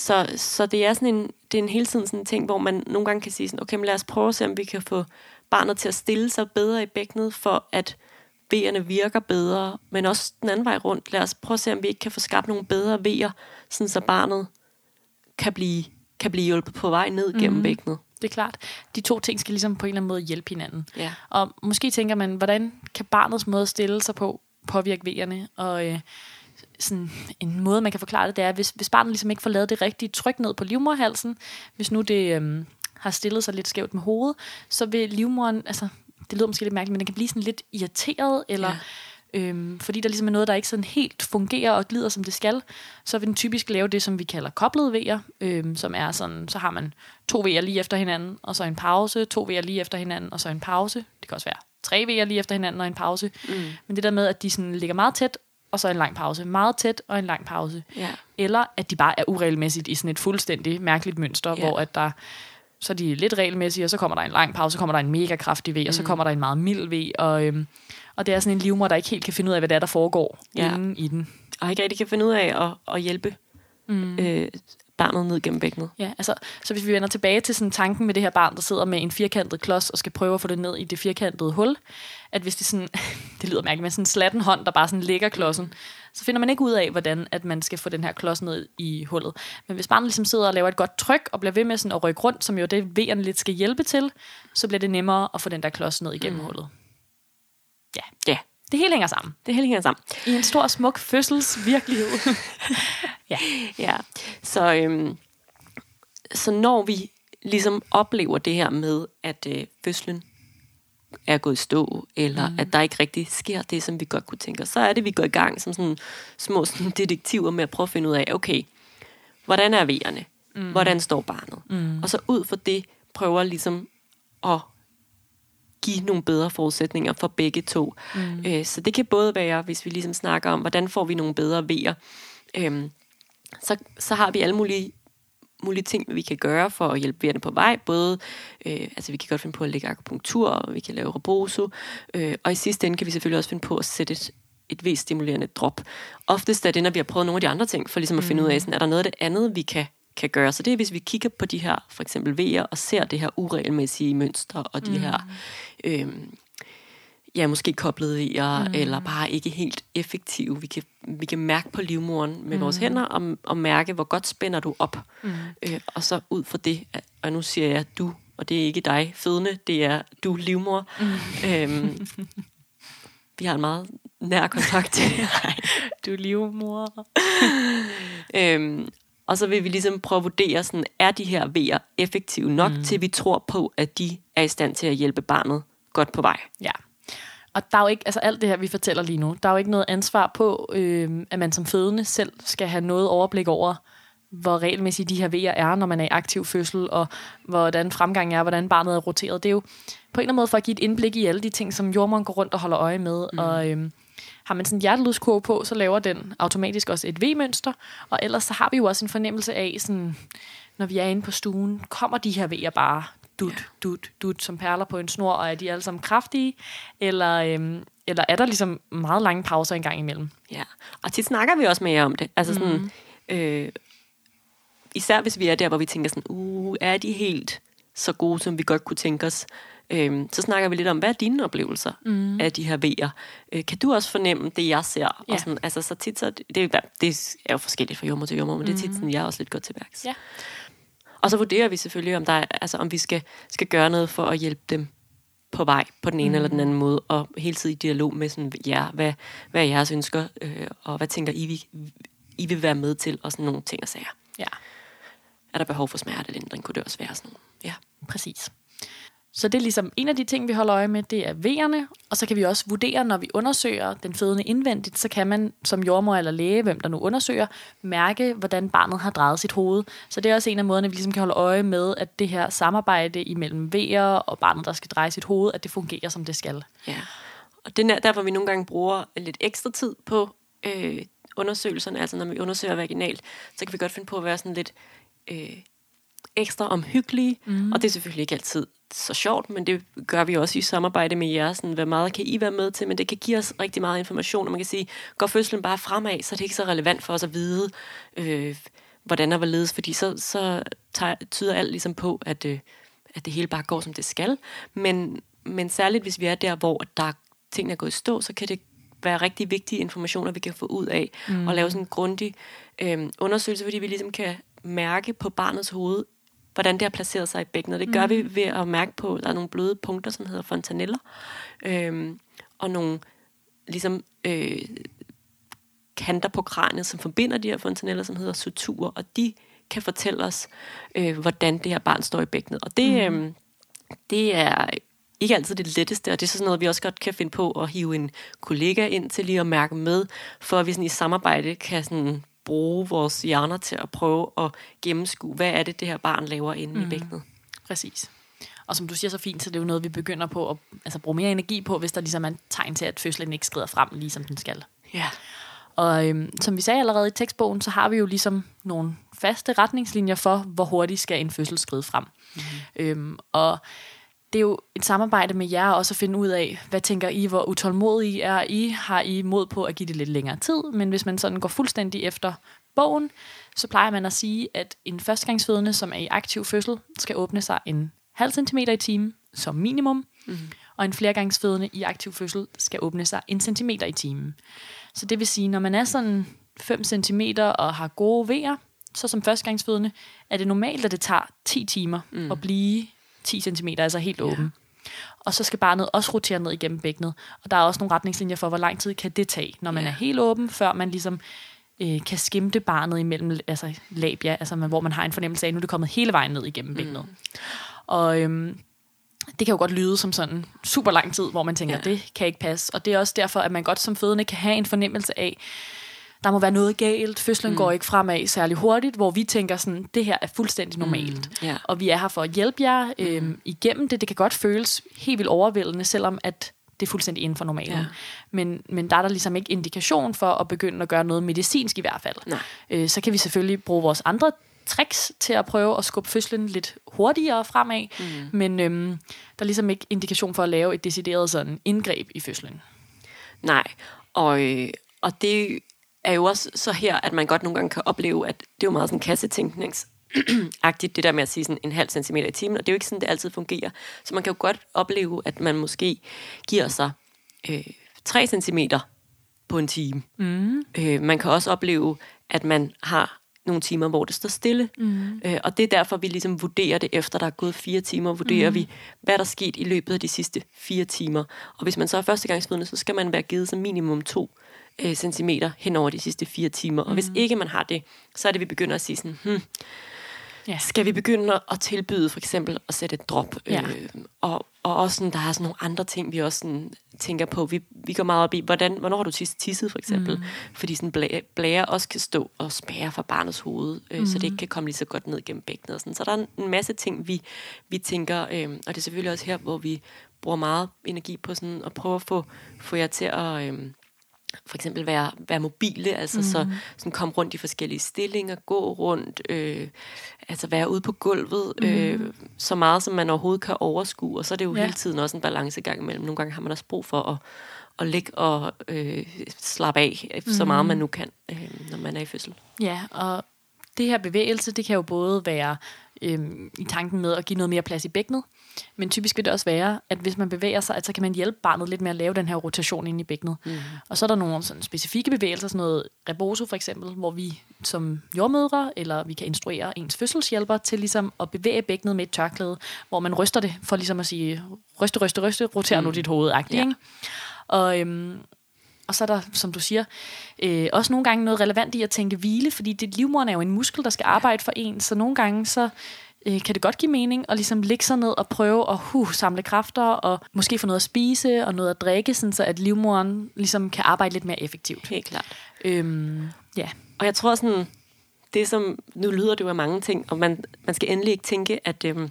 så, så det er sådan en, det er en hele tiden sådan en ting, hvor man nogle gange kan sige sådan, okay, men lad os prøve at se, om vi kan få barnet til at stille sig bedre i bækkenet, for at V'erne virker bedre, men også den anden vej rundt. Lad os prøve at se, om vi ikke kan få skabt nogle bedre V'er, sådan så barnet kan blive, kan blive hjulpet på vej ned gennem mm. bækkenet. Det er klart. De to ting skal ligesom på en eller anden måde hjælpe hinanden. Ja. Og måske tænker man, hvordan kan barnets måde at stille sig på påvirke V'erne? Og øh, sådan en måde, man kan forklare det, det er, hvis, hvis barnet ligesom ikke får lavet det rigtige tryk ned på livmorhalsen, hvis nu det øhm, har stillet sig lidt skævt med hovedet, så vil livmoren, altså det lyder måske lidt mærkeligt, men den kan blive sådan lidt irriteret, eller ja. Øhm, fordi der ligesom er noget, der ikke sådan helt fungerer og glider, som det skal, så vil den typisk lave det, som vi kalder koblede V'er, øhm, som er sådan, så har man to V'er lige efter hinanden, og så en pause, to V'er lige efter hinanden, og så en pause. Det kan også være tre V'er lige efter hinanden og en pause. Mm. Men det der med, at de sådan ligger meget tæt, og så en lang pause. Meget tæt og en lang pause. Ja. Eller at de bare er uregelmæssigt i sådan et fuldstændig mærkeligt mønster, ja. hvor at der så er de lidt regelmæssige, og så kommer der en lang pause, så kommer der en mega kraftig V, og så mm. kommer der en meget mild V, og, øhm, og det er sådan en livmor, der ikke helt kan finde ud af, hvad det er, der foregår ja. inde i den. Og ikke rigtig kan finde ud af at, at hjælpe mm. øh, barnet ned gennem bækkenet. Ja, altså, så hvis vi vender tilbage til sådan tanken med det her barn, der sidder med en firkantet klods og skal prøve at få det ned i det firkantede hul, at hvis det sådan, det lyder mærkeligt, men sådan en slatten hånd, der bare sådan ligger klodsen, så finder man ikke ud af, hvordan at man skal få den her klods ned i hullet. Men hvis barnet ligesom sidder og laver et godt tryk, og bliver ved med sådan at rykke rundt, som jo det V'erne lidt skal hjælpe til, så bliver det nemmere at få den der klods ned igennem mm. hullet. Ja. Ja. Det hele hænger sammen. Det hele hænger sammen. I en stor, smuk fødselsvirkelighed. ja. ja. Så, øhm, så når vi ligesom oplever det her med, at øh, fødslen er gået i stå, eller mm. at der ikke rigtig sker det, som vi godt kunne tænke os, så er det, vi går i gang som sådan små sådan detektiver med at prøve at finde ud af, okay, hvordan er vejerne? Mm. Hvordan står barnet? Mm. Og så ud fra det prøver ligesom at give nogle bedre forudsætninger for begge to. Mm. Øh, så det kan både være, hvis vi ligesom snakker om, hvordan får vi nogle bedre vejer, øhm, så, så har vi alle mulige mulige ting, vi kan gøre for at hjælpe vejerne på vej. Både, øh, altså vi kan godt finde på at lægge akupunktur, og vi kan lave reboso, øh, og i sidste ende kan vi selvfølgelig også finde på at sætte et, et V-stimulerende drop. Oftest er det, når vi har prøvet nogle af de andre ting, for ligesom at finde ud af, mm. sådan, er der noget af det andet, vi kan kan gøre. Så det er, hvis vi kigger på de her, for eksempel V'er, og ser det her uregelmæssige mønstre, og de mm. her, øh, ja, måske koblede V'er, mm. eller bare ikke helt effektive. Vi kan, vi kan mærke på livmoren med mm. vores hænder, og, og mærke, hvor godt spænder du op. Mm. Øh, og så ud fra det, og nu siger jeg du, og det er ikke dig fødende, det er du livmor. Mm. Øhm, vi har en meget nær kontakt til du livmor. øhm, og så vil vi ligesom prøve at vurdere, sådan, er de her vejer effektive nok, mm. til vi tror på, at de er i stand til at hjælpe barnet godt på vej. Ja. Og der er jo ikke, altså alt det her, vi fortæller lige nu, der er jo ikke noget ansvar på, øh, at man som fødende selv skal have noget overblik over, hvor regelmæssigt de her vejer er, når man er i aktiv fødsel, og hvordan fremgangen er, hvordan barnet er roteret. Det er jo på en eller anden måde for at give et indblik i alle de ting, som jordmoren går rundt og holder øje med. Mm. Og øh, har man sådan en hjertelydskurve på, så laver den automatisk også et V-mønster, og ellers så har vi jo også en fornemmelse af, sådan, når vi er inde på stuen, kommer de her vejer bare dut, ja. dut, dut, som perler på en snor, og er de alle sammen kraftige, eller, øhm, eller er der ligesom meget lange pauser en gang imellem? Ja, og tit snakker vi også mere om det. Altså sådan, mm. øh, især hvis vi er der, hvor vi tænker sådan, uh, er de helt så gode, som vi godt kunne tænke os? Øhm, så snakker vi lidt om, hvad er dine oplevelser mm. af de her vejer? Øh, kan du også fornemme det, jeg ser? Ja. Og sådan, altså, så tit så, det, det, er jo forskelligt fra jordmor til jordmor, men mm. det er tit mm. sådan, jeg er også lidt godt til værks. Ja. Og så vurderer vi selvfølgelig, om, der er, altså, om vi skal, skal gøre noget for at hjælpe dem på vej på den ene mm. eller den mm. anden måde, og hele tiden i dialog med sådan, ja, hvad, hvad er jeres ønsker, øh, og hvad tænker I, vi, I vil være med til, og sådan nogle ting og sager. Ja. Er der behov for smertelindring, kunne det også være sådan. Ja. Præcis. Så det er ligesom en af de ting, vi holder øje med, det er V'erne, og så kan vi også vurdere, når vi undersøger den fødende indvendigt, så kan man som jordmor eller læge, hvem der nu undersøger, mærke, hvordan barnet har drejet sit hoved. Så det er også en af måderne, vi ligesom kan holde øje med, at det her samarbejde imellem V'er og barnet, der skal dreje sit hoved, at det fungerer, som det skal. Ja, og det er derfor, vi nogle gange bruger lidt ekstra tid på øh, undersøgelserne, altså når vi undersøger vaginalt, så kan vi godt finde på at være sådan lidt... Øh, ekstra omhyggelige, mm. og det er selvfølgelig ikke altid så sjovt, men det gør vi også i samarbejde med jer. Sådan, hvad meget kan I være med til? Men det kan give os rigtig meget information, og man kan sige, går fødslen bare fremad, så er det ikke så relevant for os at vide, øh, hvordan og hvorledes, fordi så, så tager, tyder alt ligesom på, at, øh, at det hele bare går, som det skal. Men, men særligt, hvis vi er der, hvor der tingene er gået i stå, så kan det være rigtig vigtige informationer, vi kan få ud af, mm. og lave sådan en grundig øh, undersøgelse, fordi vi ligesom kan mærke på barnets hoved, hvordan det har placeret sig i bækkenet. Det gør mm. vi ved at mærke på, at der er nogle bløde punkter, som hedder fontaneller, øhm, og nogle ligesom øh, kanter på kraniet, som forbinder de her fontaneller, som hedder suturer, og de kan fortælle os, øh, hvordan det her barn står i bækkenet. Og det, mm. øh, det er ikke altid det letteste, og det er sådan noget, vi også godt kan finde på at hive en kollega ind til lige at mærke med, for at vi sådan i samarbejde kan sådan bruge vores hjerner til at prøve at gennemskue, hvad er det, det her barn laver inde mm. i bækkenet. Præcis. Og som du siger så fint, så det er jo noget, vi begynder på at altså, bruge mere energi på, hvis der ligesom er en tegn til, at fødslen ikke skrider frem, ligesom den skal. Ja. Og øhm, som vi sagde allerede i tekstbogen, så har vi jo ligesom nogle faste retningslinjer for, hvor hurtigt skal en fødsel skride frem. Mm. Øhm, og det er jo et samarbejde med jer også at finde ud af, hvad tænker I, hvor utålmodige er I? Har I mod på at give det lidt længere tid? Men hvis man sådan går fuldstændig efter bogen, så plejer man at sige, at en førstegangsfødende, som er i aktiv fødsel, skal åbne sig en halv centimeter i timen som minimum, mm. og en flergangsfødende i aktiv fødsel skal åbne sig en centimeter i timen. Så det vil sige, når man er sådan 5 cm og har gode vejer, så som førstegangsfødende, er det normalt, at det tager 10 timer mm. at blive 10 cm, altså helt åben. Ja. Og så skal barnet også rotere ned igennem bækkenet. Og der er også nogle retningslinjer for, hvor lang tid kan det tage, når man ja. er helt åben, før man ligesom øh, kan skimte barnet imellem altså labia, altså man, hvor man har en fornemmelse af, at nu er det kommet hele vejen ned igennem bækkenet. Mm. Og øhm, det kan jo godt lyde som sådan super lang tid, hvor man tænker, ja. det kan ikke passe. Og det er også derfor, at man godt som fødende kan have en fornemmelse af, der må være noget galt, fødslen mm. går ikke fremad særlig hurtigt, hvor vi tænker sådan, det her er fuldstændig normalt. Mm. Yeah. Og vi er her for at hjælpe jer øhm, mm. igennem det. Det kan godt føles helt vildt overvældende, selvom at det er fuldstændig inden for normalen. Ja. Men, men der er der ligesom ikke indikation for at begynde at gøre noget medicinsk i hvert fald. Nej. Øh, så kan vi selvfølgelig bruge vores andre tricks til at prøve at skubbe fødslen lidt hurtigere fremad, mm. men øhm, der er ligesom ikke indikation for at lave et decideret sådan indgreb i fødslen. Nej, og, øh, og det er jo også så her, at man godt nogle gange kan opleve, at det er jo meget sådan kassetænknings agtigt det der med at sige sådan en halv centimeter i timen, og det er jo ikke sådan, det altid fungerer. Så man kan jo godt opleve, at man måske giver sig øh, 3 centimeter på en time. Mm. Øh, man kan også opleve, at man har nogle timer, hvor det står stille. Mm. Øh, og det er derfor, vi ligesom vurderer det, efter der er gået fire timer, vurderer mm. vi, hvad der er sket i løbet af de sidste fire timer. Og hvis man så er førstegangsfødende, så skal man være givet som minimum to øh, centimeter hen over de sidste fire timer. Mm. Og hvis mm. ikke man har det, så er det, vi begynder at sige sådan, hmm, Ja. Skal vi begynde at tilbyde for eksempel at sætte et drop? Ja. Øh, og, og også sådan, der er sådan nogle andre ting, vi også sådan, tænker på. Vi, vi går meget op i, hvordan, hvornår har du tisset for eksempel? Mm. Fordi sådan blæ, blære også kan stå og spære fra barnets hoved, øh, mm. så det ikke kan komme lige så godt ned gennem bækkenet. Og sådan. Så der er en masse ting, vi, vi tænker, øh, og det er selvfølgelig også her, hvor vi bruger meget energi på sådan at prøve at få, få jer til at... Øh, for eksempel være, være mobile, altså mm. så sådan komme rundt i forskellige stillinger, gå rundt, øh, altså være ude på gulvet, mm. øh, så meget som man overhovedet kan overskue, og så er det jo ja. hele tiden også en balancegang imellem. Nogle gange har man også brug for at, at ligge og øh, slappe af, mm. så meget man nu kan, øh, når man er i fødsel. Ja, og det her bevægelse, det kan jo både være øh, i tanken med at give noget mere plads i bækkenet, men typisk vil det også være, at hvis man bevæger sig, at så kan man hjælpe barnet lidt med at lave den her rotation ind i bækkenet. Mm. Og så er der nogle sådan specifikke bevægelser, sådan noget reboso for eksempel, hvor vi som jordmødre, eller vi kan instruere ens fødselshjælper til ligesom at bevæge bækkenet med et tørklæde, hvor man ryster det, for ligesom at sige, ryste, ryste, ryste, roter mm. nu dit hoved, ja. ikke? Og, øhm, og så er der, som du siger, øh, også nogle gange noget relevant i at tænke hvile, fordi det livmoderen er jo en muskel, der skal arbejde for en, så nogle gange så øh, kan det godt give mening at ligesom ligge sig ned og prøve at uh, samle kræfter og måske få noget at spise og noget at drikke, sådan så at livmoderen ligesom kan arbejde lidt mere effektivt. Helt klart. Øhm, ja. Og jeg tror sådan, det som, nu lyder det jo af mange ting, og man, man skal endelig ikke tænke, at, øhm,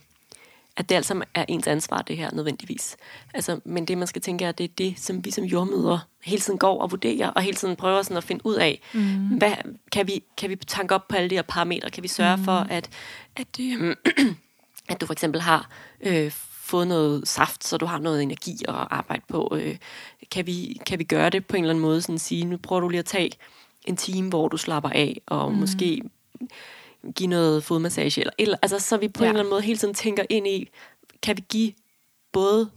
at det alt sammen er ens ansvar, det her nødvendigvis. Altså, men det, man skal tænke, er, at det er det, som vi som jordmøder hele tiden går og vurderer, og hele tiden prøver sådan at finde ud af, mm. hvad, kan, vi, kan vi tanke op på alle de her parametre? Kan vi sørge mm. for, at, at, øh, at du for eksempel har øh, fået noget saft, så du har noget energi at arbejde på? Øh, kan, vi, kan vi gøre det på en eller anden måde, sådan at sige, nu prøver du lige at tage en time, hvor du slapper af, og mm. måske give noget fodmassage, eller, eller altså så vi på ja. en eller anden måde hele tiden tænker ind i, kan vi give både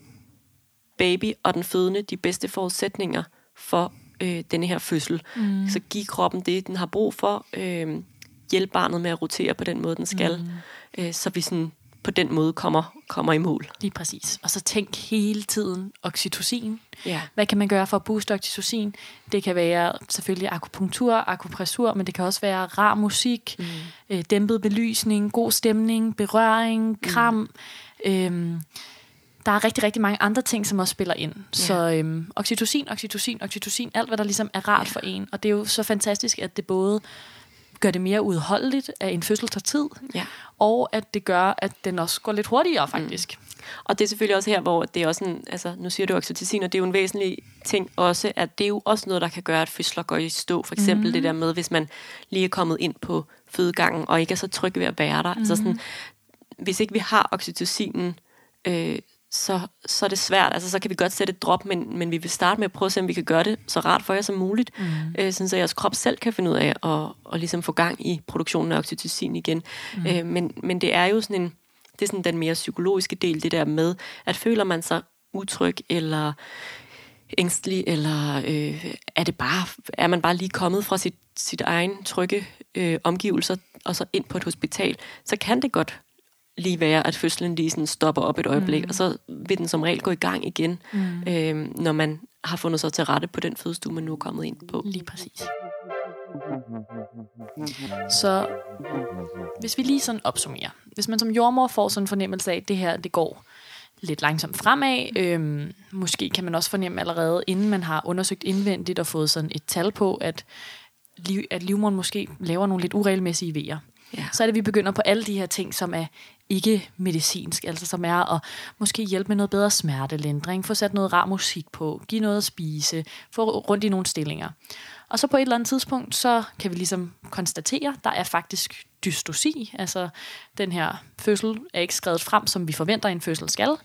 baby og den fødende de bedste forudsætninger for øh, denne her fødsel. Mm. Så give kroppen det, den har brug for. Øh, hjælpe barnet med at rotere på den måde, den skal. Mm. Øh, så vi sådan på den måde kommer, kommer i mål. Lige præcis. Og så tænk hele tiden oxytocin. Ja. Hvad kan man gøre for at booste oxytocin? Det kan være selvfølgelig akupunktur, akupressur, men det kan også være rar musik, mm. øh, dæmpet belysning, god stemning, berøring, kram. Mm. Øhm, der er rigtig, rigtig mange andre ting, som også spiller ind. Ja. Så øhm, oxytocin, oxytocin, oxytocin, alt hvad der ligesom er rart ja. for en. Og det er jo så fantastisk, at det både gør det mere udholdeligt, at en fødsel tager tid, ja. og at det gør, at den også går lidt hurtigere faktisk. Mm. Og det er selvfølgelig også her, hvor det er også en, altså nu siger du oxytocin, og det er jo en væsentlig ting også, at det er jo også noget, der kan gøre, at fødsler går i stå. For eksempel mm. det der med, hvis man lige er kommet ind på fødegangen, og ikke er så tryg ved at være der. Mm. Altså sådan, hvis ikke vi har oxytocinen, øh, så, så er det svært. Altså, så kan vi godt sætte et drop, men, men vi vil starte med at prøve at se, om vi kan gøre det så rart for jer som muligt, mm. øh, sådan så jeres krop selv kan finde ud af at, at ligesom få gang i produktionen af oxytocin igen. Mm. Øh, men, men det er jo sådan en, det er sådan den mere psykologiske del, det der med, at føler man sig utryg, eller ængstelig, eller øh, er det bare, er man bare lige kommet fra sit, sit egen trygge øh, omgivelser, og så ind på et hospital, så kan det godt lige være, at fødslen lige sådan stopper op et øjeblik, mm. og så vil den som regel gå i gang igen, mm. øh, når man har fundet sig til rette på den fødestue, man nu er kommet ind på. Lige præcis. Så hvis vi lige sådan opsummerer. Hvis man som jordmor får sådan en fornemmelse af, at det her det går lidt langsomt fremad, øhm, måske kan man også fornemme allerede, inden man har undersøgt indvendigt og fået sådan et tal på, at, liv, at livmoderen måske laver nogle lidt uregelmæssige vejer. Ja. Så er det, at vi begynder på alle de her ting, som er ikke medicinsk, altså som er at måske hjælpe med noget bedre smertelindring, få sat noget rar musik på, give noget at spise, få rundt i nogle stillinger. Og så på et eller andet tidspunkt, så kan vi ligesom konstatere, der er faktisk dystosi, altså den her fødsel er ikke skrevet frem, som vi forventer en fødsel skal,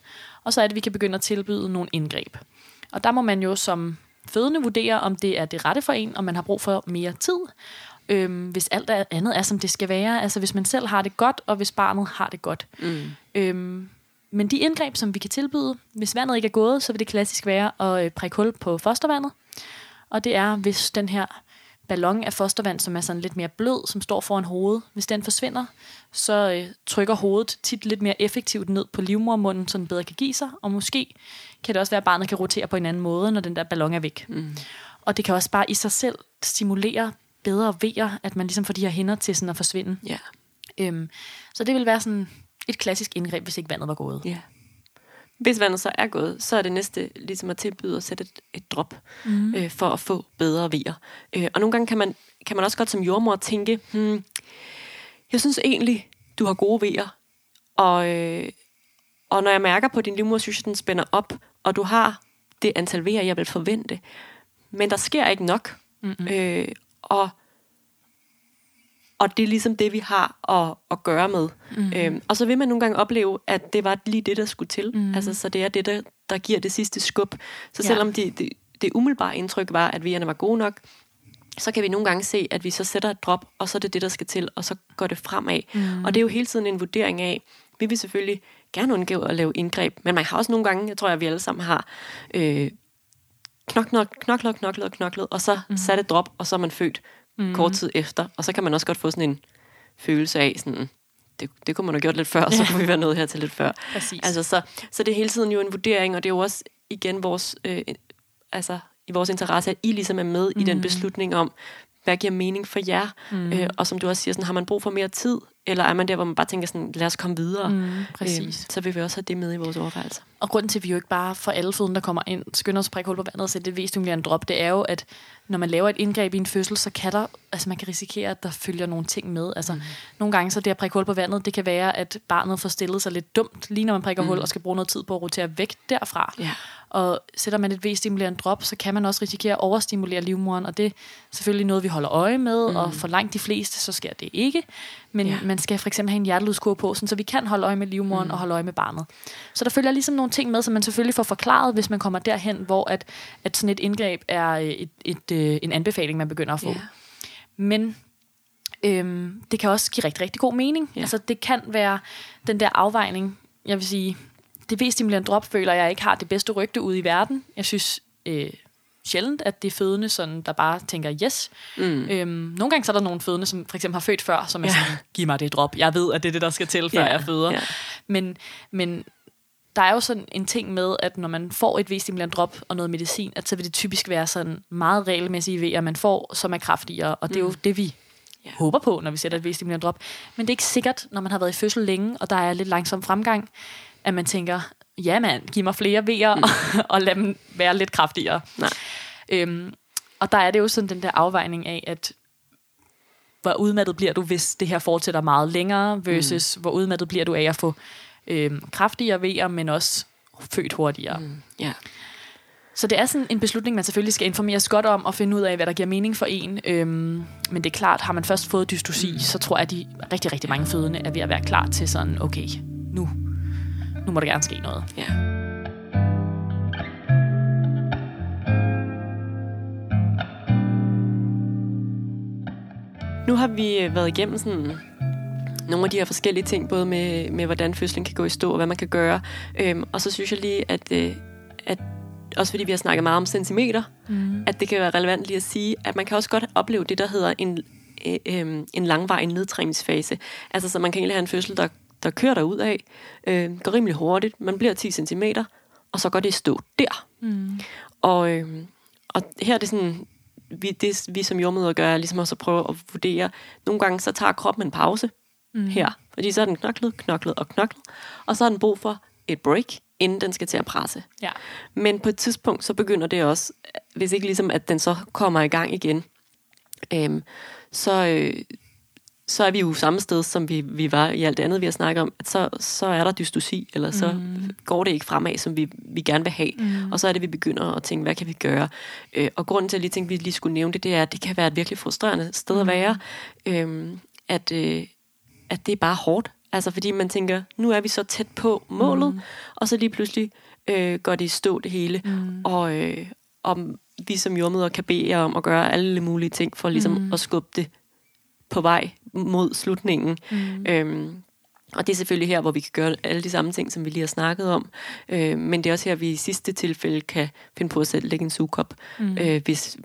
og så er det, at vi kan begynde at tilbyde nogle indgreb. Og der må man jo som fødende vurdere, om det er det rette for en, om man har brug for mere tid, øhm, hvis alt andet er, som det skal være. Altså hvis man selv har det godt, og hvis barnet har det godt. Mm. Øhm, men de indgreb, som vi kan tilbyde, hvis vandet ikke er gået, så vil det klassisk være at øh, prikke hul på fostervandet. Og det er, hvis den her ballon af fostervand, som er sådan lidt mere blød, som står foran hovedet, hvis den forsvinder, så øh, trykker hovedet tit lidt mere effektivt ned på livmormunden, så den bedre kan give sig. Og måske kan det også være, at barnet kan rotere på en anden måde, når den der ballon er væk. Mm. Og det kan også bare i sig selv stimulere bedre vejer, at man ligesom får de her hænder til sådan at forsvinde. Ja. Øhm, så det vil være sådan et klassisk indgreb, hvis ikke vandet var gået. ja. Hvis vandet så er gået, så er det næste ligesom at tilbyde at sætte et, et drop mm. øh, for at få bedre vejer. Øh, og nogle gange kan man, kan man også godt som jordmor tænke, hmm, jeg synes egentlig, du har gode vejer, og, øh, og når jeg mærker på din livmor, synes jeg, den spænder op, og du har det antal vejer, jeg vil forvente, men der sker ikke nok. Mm-hmm. Øh, og, og det er ligesom det, vi har at, at gøre med. Mm. Øhm, og så vil man nogle gange opleve, at det var lige det, der skulle til. Mm. Altså, så det er det, der, der giver det sidste skub. Så Ja. selvom det, det, det umiddelbare indtryk var, at vejerne var gode nok, så kan vi nogle gange se, at vi så sætter et drop, og så er det det, der skal til, og så går det fremad. Mm. Og det er jo hele tiden en vurdering af, vi vil selvfølgelig gerne undgå at lave indgreb, men man har også nogle gange, jeg tror, at vi alle sammen har, øh, knoklet, knoklet, knoklet, knoklet, og så mm. sat et drop, og så er man født mm. kort tid efter. Og så kan man også godt få sådan en følelse af, sådan, det, det kunne man have gjort lidt før, så kunne vi være nået her til lidt før. Præcis. Altså, så, så det er hele tiden jo en vurdering, og det er jo også igen vores, øh, altså, i vores interesse, at I ligesom er med mm. i den beslutning om, hvad giver mening for jer? Mm. Øh, og som du også siger, sådan, har man brug for mere tid? Eller er man der, hvor man bare tænker sådan, lad os komme videre? Mm, præcis. så vil vi også have det med i vores overvejelser. Og grunden til, at vi jo ikke bare for alle føden, der kommer ind, skynder os at prikke hul på vandet og sætte det en drop, det er jo, at når man laver et indgreb i en fødsel, så kan der, altså man kan risikere, at der følger nogle ting med. Altså mm. nogle gange så det at prikke hul på vandet, det kan være, at barnet får stillet sig lidt dumt, lige når man prikker mm. hul, og skal bruge noget tid på at rotere væk derfra. Ja. Og sætter man et V-stimulerende drop, så kan man også risikere at overstimulere livmoderen, og det er selvfølgelig noget, vi holder øje med, mm. og for langt de fleste, så sker det ikke. Men Ja. man skal for eksempel have en hjerteludskur på, sådan, så vi kan holde øje med livmoderen mm. og holde øje med barnet. Så der følger ligesom nogle ting med, som man selvfølgelig får forklaret, hvis man kommer derhen, hvor at, at sådan et indgreb er øh, et, et, øh, en anbefaling, man begynder at få. Ja. Men øhm, det kan også give rigtig, rigtig god mening. Ja. Altså, det kan være den der afvejning, jeg vil sige, det V-stimulerende drop føler jeg ikke har det bedste rygte ude i verden. Jeg synes øh, sjældent, at det er fødende, sådan, der bare tænker yes. Mm. Øhm, nogle gange så er der nogle fødende, som for eksempel har født før, som er Ja. sådan, giv mig det drop. Jeg ved, at det er det, der skal til, før Ja, jeg føder. ja. Men, men der er jo sådan en ting med, at når man får et V-stimulerende drop og noget medicin, at så vil det typisk være sådan meget regelmæssige vejer, man får, som er kraftigere. Og det er jo det, vi Ja. håber på, når vi sætter et V-stimulerende drop. Men det er ikke sikkert, når man har været i fødsel længe, og der er lidt langsom fremgang, at man tænker, ja mand, giv mig flere vejer, mm. og, og lad dem være lidt kraftigere. Nej. Øhm, og der er det jo sådan den der afvejning af, at hvor udmattet bliver du, hvis det her fortsætter meget længere, versus mm. hvor udmattet bliver du af at få øhm, kraftigere vejer, men også født hurtigere. Mm. Mm. Ja. Så det er sådan en beslutning, man selvfølgelig skal informeres godt om og finde ud af, hvad der giver mening for en. Øhm, men det er klart, har man først fået dystosi, så tror jeg, at de rigtig, rigtig mange fødende er ved at være klar til sådan, okay, nu, nu må der gerne ske noget. ja. Nu har vi øh, været igennem sådan nogle af de her forskellige ting, både med, med hvordan fødslen kan gå i stå, og hvad man kan gøre. Øhm, og så synes jeg lige, at, øh, at også fordi vi har snakket meget om centimeter, mm. at det kan være relevant lige at sige, at man kan også godt opleve det, der hedder en, øh, øh, en langvarig nedtræningsfase. Altså, så man kan egentlig have en fødsel, der, der kører der ud af, øh, går rimelig hurtigt, man bliver 10 cm, og så går det i stå der. Mm. Og, øh, og her er det sådan, vi, det vi som jordmøder gør, er ligesom også at prøve at vurdere. Nogle gange så tager kroppen en pause mm. her, fordi så er den knoklet, knoklet og knoklet, og så har den brug for et break, inden den skal til at presse. Ja. Men på et tidspunkt, så begynder det også, hvis ikke ligesom, at den så kommer i gang igen, øhm, så, øh, så er vi jo samme sted, som vi, vi var i alt det andet, vi har snakket om, at så, så er der dystosi, eller så mm. går det ikke fremad, som vi, vi gerne vil have. Mm. Og så er det, vi begynder at tænke, hvad kan vi gøre? Øh, og grunden til, at jeg lige tænkte, at vi lige skulle nævne det, det er, at det kan være et virkelig frustrerende sted mm. at være, øh, at, øh, at det er bare hårdt. Altså fordi man tænker, nu er vi så tæt på målet, mm. og så lige pludselig øh, går det i stå det hele. Mm. Og, øh, om vi som jordmøder kan bede jer om at gøre alle mulige ting, for ligesom mm. at skubbe det på vej mod slutningen. Mm. Øhm, og det er selvfølgelig her, hvor vi kan gøre alle de samme ting, som vi lige har snakket om. Øh, men det er også her, vi i sidste tilfælde kan finde på at sætte, lægge en sugekop, mm. øh, hvis,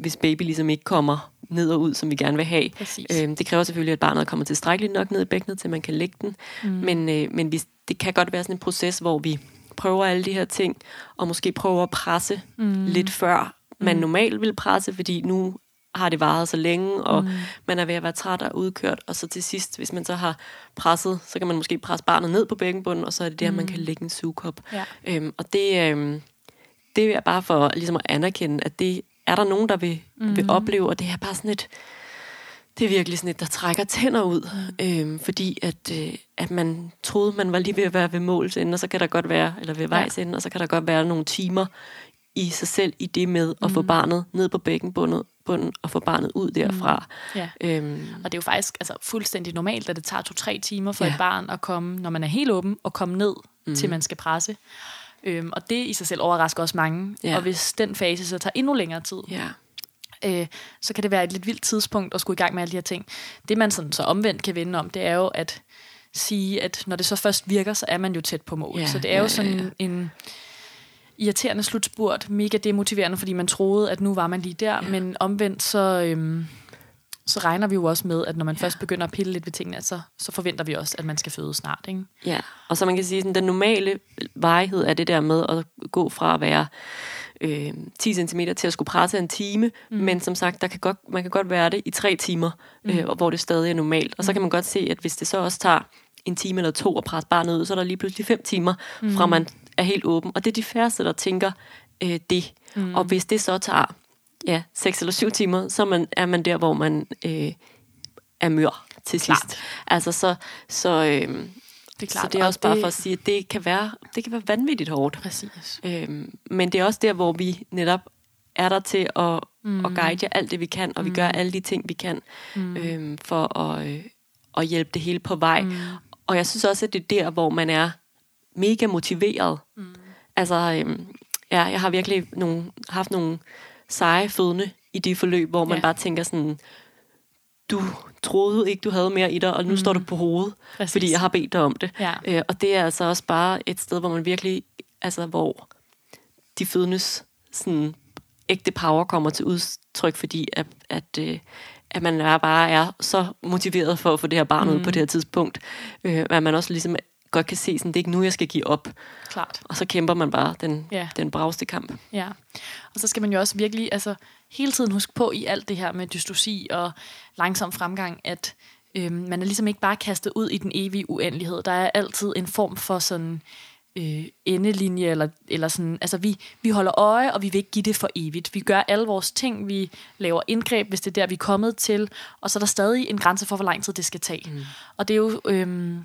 hvis baby ligesom ikke kommer ned og ud, som vi gerne vil have. Øh, det kræver selvfølgelig, at barnet kommer tilstrækkeligt nok ned i bækkenet, til man kan lægge den. Mm. Men, øh, men vi, det kan godt være sådan en proces, hvor vi prøver alle de her ting, og måske prøver at presse mm. lidt før man mm. normalt vil presse, fordi nu har det varet så længe, og mm. man er ved at være træt og udkørt, og så til sidst, hvis man så har presset, så kan man måske presse barnet ned på bækkenbunden, og så er det der, mm. man kan lægge en sugekop. Ja. Øhm, og det, øhm, det er bare for ligesom at anerkende, at det er der nogen, der vil, mm. vil opleve, og det er bare sådan et, det er virkelig sådan et, der trækker tænder ud, mm. øhm, fordi at, øh, at man troede, man var lige ved at være ved måls ende, og så kan der godt være, eller ved vejs ende, og så kan der godt være nogle timer i sig selv i det med at mm. få barnet ned på bækkenbundet, bunden og få barnet ud derfra. Mm. Ja. Øhm. Og det er jo faktisk altså, fuldstændig normalt, at det tager to-tre timer for ja. et barn at komme, når man er helt åben, og komme ned, mm. til man skal presse. Øhm, og det i sig selv overrasker også mange. Ja. Og hvis den fase så tager endnu længere tid, ja. øh, så kan det være et lidt vildt tidspunkt at skulle i gang med alle de her ting. Det man sådan, så omvendt kan vende om, det er jo at sige, at når det så først virker, så er man jo tæt på mål. Ja, så det er ja, jo sådan ja, ja. en irriterende slutspurt, mega demotiverende, fordi man troede, at nu var man lige der, ja. men omvendt så, øhm, så regner vi jo også med, at når man ja. først begynder at pille lidt ved tingene, så, så forventer vi også, at man skal føde snart. Ikke? Ja, og så man kan sige, at den normale vejhed er det der med at gå fra at være øh, 10 cm til at skulle presse en time, mm. men som sagt, der kan godt, man kan godt være det i tre timer, mm. øh, hvor det stadig er normalt. Og så mm. kan man godt se, at hvis det så også tager en time eller to at presse barnet ud, så er der lige pludselig fem timer, mm. fra man er helt åben. Og det er de færreste, der tænker øh, det. Mm. Og hvis det så tager ja, 6 eller 7 timer, så man, er man der, hvor man øh, er mør til sidst. Klart. Altså så, så, øh, det er klart. så det er også bare det... for at sige, at det kan være, det kan være vanvittigt hårdt. Præcis. Øh, men det er også der, hvor vi netop er der til at, mm. at guide jer alt det, vi kan, og vi mm. gør alle de ting, vi kan, mm. øh, for at, øh, at hjælpe det hele på vej. Mm. Og jeg synes også, at det er der, hvor man er mega motiveret. Mm. Altså, øhm, ja, jeg har virkelig nogle, haft nogle seje fødende i det forløb, hvor man ja. bare tænker sådan, du troede ikke, du havde mere i dig, og nu mm. står du på hovedet, Præcis. fordi jeg har bedt dig om det. Ja. Øh, og det er altså også bare et sted, hvor man virkelig, altså hvor de fødendes sådan, ægte power kommer til udtryk, fordi at, at, øh, at man er bare er så motiveret for at få det her barn mm. ud på det her tidspunkt, øh, at man også ligesom godt kan se, sådan, det er ikke nu, jeg skal give op. Klart. Og så kæmper man bare den, ja. den bravste kamp. Ja, og så skal man jo også virkelig altså, hele tiden huske på i alt det her med dystosi og langsom fremgang, at øhm, man er ligesom ikke bare kastet ud i den evige uendelighed. Der er altid en form for sådan øh, endelinje, eller, eller sådan, altså vi, vi holder øje, og vi vil ikke give det for evigt. Vi gør alle vores ting, vi laver indgreb, hvis det er der, vi er kommet til, og så er der stadig en grænse for, hvor lang tid det skal tage. Mm. Og det er jo, øh,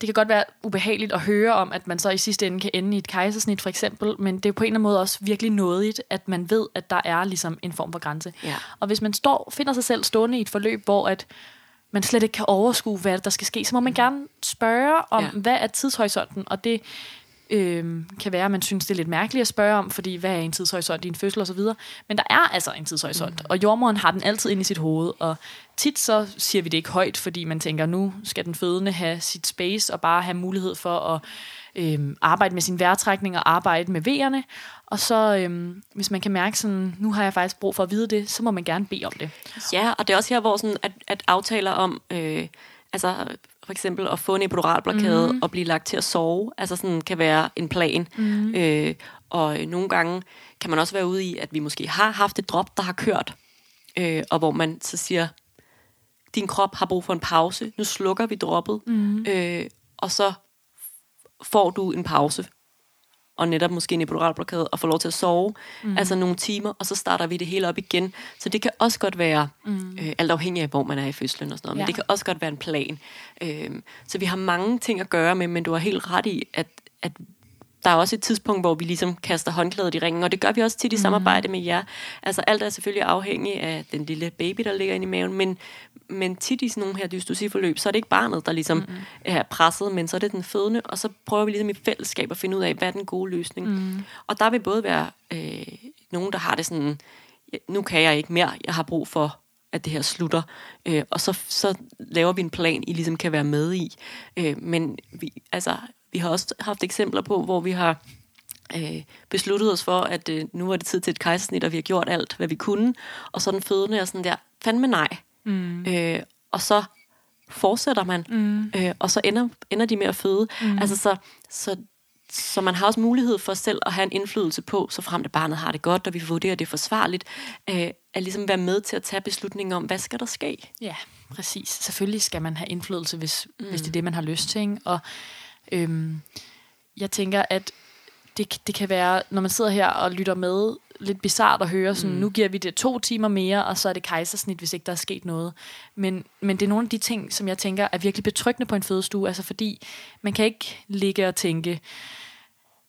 det kan godt være ubehageligt at høre om, at man så i sidste ende kan ende i et kejsersnit for eksempel, men det er på en eller anden måde også virkelig nådigt, at man ved, at der er ligesom en form for grænse. Ja. Og hvis man står, finder sig selv stående i et forløb, hvor at man slet ikke kan overskue, hvad der skal ske, så må man gerne spørge om, ja. hvad er tidshorisonten, og det øh, kan være, at man synes, det er lidt mærkeligt at spørge om, fordi hvad er en tidshorisont i en fødsel osv. Men der er altså en tidshorisont, mm. og jordmoren har den altid ind i sit hoved, og tit så siger vi det ikke højt, fordi man tænker, nu skal den fødende have sit space, og bare have mulighed for at øh, arbejde med sin vejrtrækning og arbejde med vejerne. Og så, øh, hvis man kan mærke sådan, nu har jeg faktisk brug for at vide det, så må man gerne bede om det. Ja, og det er også her, hvor sådan, at, at aftaler om, øh, altså for eksempel at få en epiduralblokade mm. og blive lagt til at sove, altså sådan kan være en plan. Mm. Øh, og nogle gange kan man også være ude i, at vi måske har haft et drop, der har kørt, øh, og hvor man så siger, din krop har brug for en pause, nu slukker vi droppet, mm. øh, og så får du en pause, og netop måske en epiduralblokade, og får lov til at sove, mm. altså nogle timer, og så starter vi det hele op igen. Så det kan også godt være, mm. øh, alt afhængig af, hvor man er i fødslen og sådan noget, ja. men det kan også godt være en plan. Øh, så vi har mange ting at gøre med, men du har helt ret i, at, at der er også et tidspunkt, hvor vi ligesom kaster håndklædet i ringen, og det gør vi også tit i mm. samarbejde med jer. Altså alt er selvfølgelig afhængig af den lille baby, der ligger inde i maven, men, men tit i sådan nogle her dystociforløb, så er det ikke barnet, der ligesom mm. er presset, men så er det den fødende, og så prøver vi ligesom i fællesskab at finde ud af, hvad er den gode løsning. Mm. Og der vil både være øh, nogen, der har det sådan, nu kan jeg ikke mere, jeg har brug for at det her slutter. Øh, og så, så laver vi en plan, I ligesom kan være med i. Øh, men vi, altså, vi har også haft eksempler på, hvor vi har øh, besluttet os for, at øh, nu er det tid til et kejsersnit, og vi har gjort alt, hvad vi kunne. Og så den fødende er sådan der, fandme nej. Mm. Øh, og så fortsætter man, mm. øh, og så ender, ender de med at føde. Mm. Altså så, så, så man har også mulighed for selv at have en indflydelse på, så frem det barnet har det godt, og vi vurderer det forsvarligt, øh, at ligesom være med til at tage beslutningen om, hvad skal der ske? Ja, præcis. Selvfølgelig skal man have indflydelse, hvis, mm. hvis det er det, man har lyst til. Ikke? Og øhm, jeg tænker, at det, det kan være, når man sidder her og lytter med, lidt bizart at høre, sådan, mm. nu giver vi det to timer mere, og så er det kejsersnit, hvis ikke der er sket noget. Men, men det er nogle af de ting, som jeg tænker er virkelig betryggende på en fødestue, altså fordi man kan ikke ligge og tænke,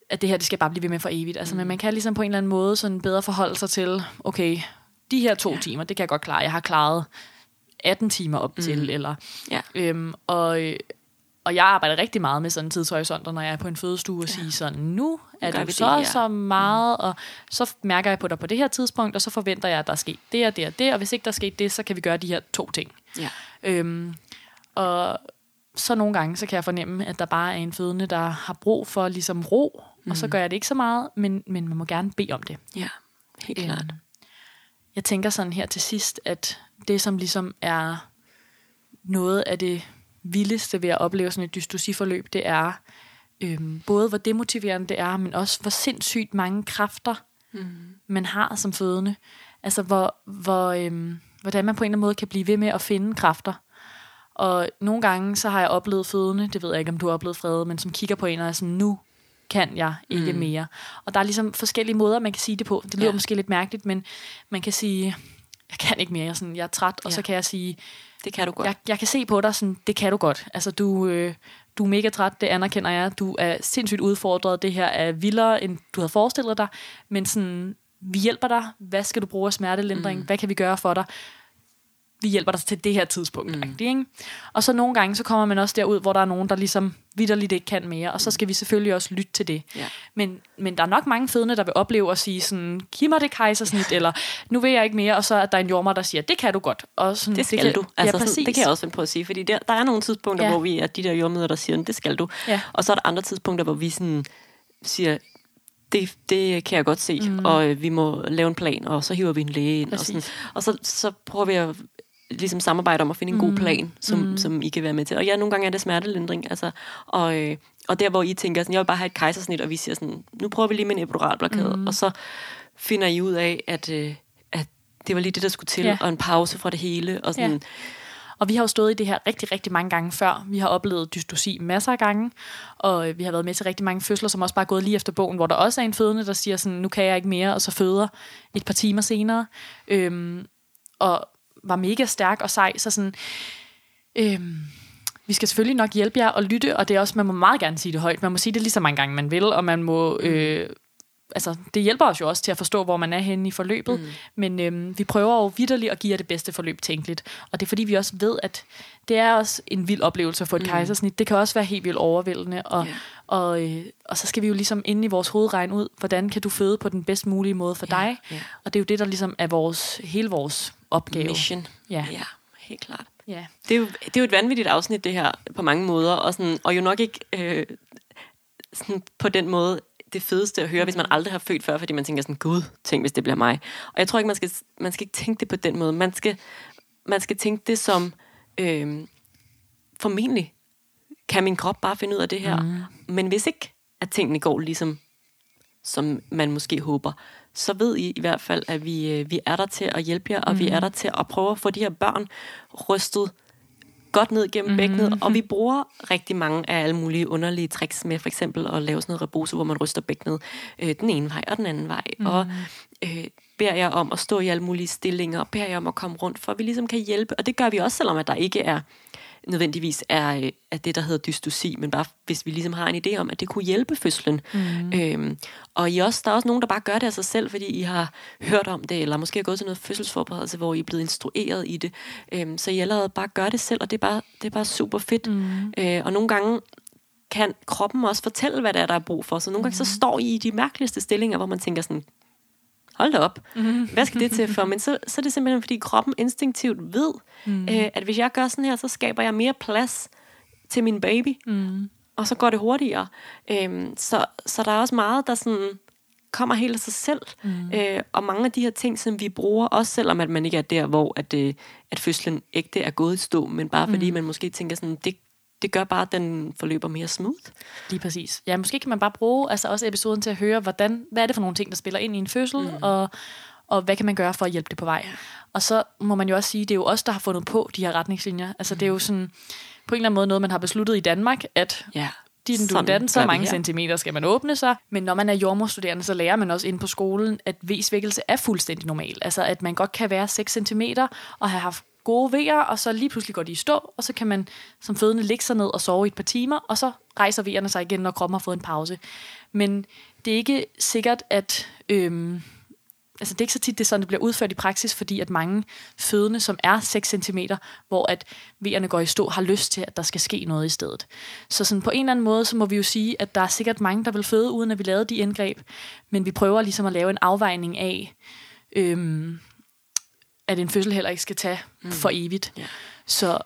at det her det skal bare blive ved med for evigt. Altså, mm. Men man kan ligesom på en eller anden måde sådan bedre forholde sig til, okay, de her to ja. timer, det kan jeg godt klare. Jeg har klaret 18 timer op mm. til, eller... Ja. Øhm, og, og jeg arbejder rigtig meget med sådan tidshorisonter, når jeg er på en fødestue og ja. siger sådan, nu er det så det, ja. så meget, mm. og så mærker jeg på dig på det her tidspunkt, og så forventer jeg, at der er sket det og det og det, og hvis ikke der er sket det, så kan vi gøre de her to ting. Ja. Øhm, og så nogle gange, så kan jeg fornemme, at der bare er en fødende, der har brug for ligesom ro, mm. og så mm. gør jeg det ikke så meget, men, men man må gerne bede om det. Ja, helt øhm, klart. Jeg tænker sådan her til sidst, at det som ligesom er noget af det vildeste ved at opleve sådan et dystociforløb, det er øhm, både hvor demotiverende det er, men også hvor sindssygt mange kræfter mm. man har som fødende. Altså hvor, hvor, øhm, hvordan man på en eller anden måde kan blive ved med at finde kræfter. Og nogle gange så har jeg oplevet fødende, det ved jeg ikke om du har oplevet Frede, men som kigger på en og er sådan, nu kan jeg ikke mm. mere. Og der er ligesom forskellige måder, man kan sige det på. Det lyder ja. måske lidt mærkeligt, men man kan sige, jeg kan ikke mere, jeg er, sådan, jeg er træt, og ja. så kan jeg sige, det kan du godt. Jeg, jeg kan se på dig, sådan, det kan du godt. Altså, du, øh, du er mega træt, det anerkender jeg. Du er sindssygt udfordret. Det her er vildere, end du havde forestillet dig. Men sådan, vi hjælper dig. Hvad skal du bruge af smertelindring? Mm. Hvad kan vi gøre for dig? Vi hjælper dig til det her tidspunkt. Mm. Ikke? Og så nogle gange, så kommer man også derud, hvor der er nogen, der ligesom vidderligt ikke kan mere, og så skal vi selvfølgelig også lytte til det. Ja. Men, men der er nok mange fødende, der vil opleve at sige sådan, giv mig det kejsersnit, ja. eller nu vil jeg ikke mere, og så er der en jordmor, der siger, det kan du godt. Og sådan, det skal det kan, du. Altså, ja, sådan, det kan jeg også finde på at sige, fordi der, der er nogle tidspunkter, ja. hvor vi er de der jordmøder, der siger, det skal du. Ja. Og så er der andre tidspunkter, hvor vi sådan siger, det, det kan jeg godt se, mm. og øh, vi må lave en plan, og så hiver vi en læge ind. Og, sådan. og så, så prøver vi at ligesom samarbejde om at finde en god mm. plan, som, mm. som I kan være med til. Og ja, nogle gange er det smertelindring, altså, og, øh, og der hvor I tænker, sådan, jeg vil bare have et kejsersnit, og vi siger sådan, nu prøver vi lige med en epiduralblokade, mm. og så finder I ud af, at, øh, at det var lige det, der skulle til, ja. og en pause fra det hele, og sådan... Ja. Og vi har jo stået i det her rigtig, rigtig mange gange før. Vi har oplevet dystosi masser af gange, og øh, vi har været med til rigtig mange fødsler, som også bare er gået lige efter bogen, hvor der også er en fødende, der siger sådan, nu kan jeg ikke mere, og så føder et par timer senere. Øhm, og var mega stærk og sej, så sådan, øhm, vi skal selvfølgelig nok hjælpe jer og lytte, og det er også, man må meget gerne sige det højt. Man må sige det lige så mange gange, man vil, og man må... Øh, altså, det hjælper os jo også til at forstå, hvor man er henne i forløbet, mm. men øhm, vi prøver jo vidderligt at give jer det bedste forløb tænkeligt. Og det er fordi, vi også ved, at det er også en vild oplevelse at få et mm. kejsersnit. Det kan også være helt vildt overvældende, og, yeah. og, øh, og så skal vi jo ligesom inde i vores hoved regne ud, hvordan kan du føde på den bedst mulige måde for yeah. dig. Yeah. Og det er jo det, der ligesom er vores, hele vores opgave. Mission. Ja, ja helt klart. Ja. Det, er jo, det er jo et vanvittigt afsnit, det her, på mange måder, og, sådan, og jo nok ikke øh, sådan på den måde det fedeste at høre, hvis man aldrig har født før, fordi man tænker sådan, gud, tænk hvis det bliver mig. Og jeg tror ikke, man skal, man skal ikke tænke det på den måde. Man skal, man skal tænke det som, øh, formentlig kan min krop bare finde ud af det her? Mm. Men hvis ikke, at tingene går ligesom, som man måske håber, så ved I i hvert fald, at vi, øh, vi er der til at hjælpe jer, og mm. vi er der til at prøve at få de her børn rystet godt ned gennem mm-hmm. bækkenet, og vi bruger rigtig mange af alle mulige underlige tricks med for eksempel at lave sådan noget rebose, hvor man ryster bækkenet øh, den ene vej og den anden vej, mm. og øh, beder jeg om at stå i alle mulige stillinger, og beder jeg om at komme rundt, for at vi ligesom kan hjælpe, og det gør vi også, selvom at der ikke er nødvendigvis er, øh, er det, der hedder dystosi, men bare hvis vi ligesom har en idé om, at det kunne hjælpe fødslen. Mm. Øhm, og I også, der er også nogen, der bare gør det af sig selv, fordi I har hørt om det, eller måske har gået til noget fødselsforberedelse, hvor I er blevet instrueret i det. Øhm, så I allerede bare gør det selv, og det er bare, det er bare super fedt. Mm. Øh, og nogle gange kan kroppen også fortælle, hvad det er, der er brug for. Så nogle gange så mm. står I i de mærkeligste stillinger, hvor man tænker sådan, hold da op, mm. hvad skal det til for? Men så, så er det simpelthen, fordi kroppen instinktivt ved, mm. øh, at hvis jeg gør sådan her, så skaber jeg mere plads til min baby, mm. og så går det hurtigere. Øhm, så, så der er også meget, der sådan kommer helt af sig selv. Mm. Øh, og mange af de her ting, som vi bruger, også selvom at man ikke er der, hvor at, øh, at fødslen ægte er gået i stå, men bare fordi mm. man måske tænker sådan, det, det gør bare, at den forløber mere smooth. Lige præcis. Ja, måske kan man bare bruge altså også episoden til at høre, hvordan, hvad er det for nogle ting, der spiller ind i en fødsel, mm. og, og hvad kan man gøre for at hjælpe det på vej. Og så må man jo også sige, det er jo os, der har fundet på de her retningslinjer. Altså mm. det er jo sådan, på en eller anden måde noget, man har besluttet i Danmark, at ja. din du datten, så mange centimeter skal man åbne sig. Men når man er jordmorstuderende, så lærer man også ind på skolen, at V-svækkelse er fuldstændig normal. Altså at man godt kan være 6 cm og have haft gode vejer, og så lige pludselig går de i stå, og så kan man som fødende ligge sig ned og sove i et par timer, og så rejser vejerne sig igen, når kroppen har fået en pause. Men det er ikke sikkert, at... Øhm, altså det er ikke så tit, det er sådan, det bliver udført i praksis, fordi at mange fødende, som er 6 cm, hvor at vejerne går i stå, har lyst til, at der skal ske noget i stedet. Så sådan på en eller anden måde, så må vi jo sige, at der er sikkert mange, der vil føde, uden at vi lavede de indgreb, men vi prøver ligesom at lave en afvejning af, øhm, at en fødsel heller ikke skal tage mm. for evigt. Yeah. Så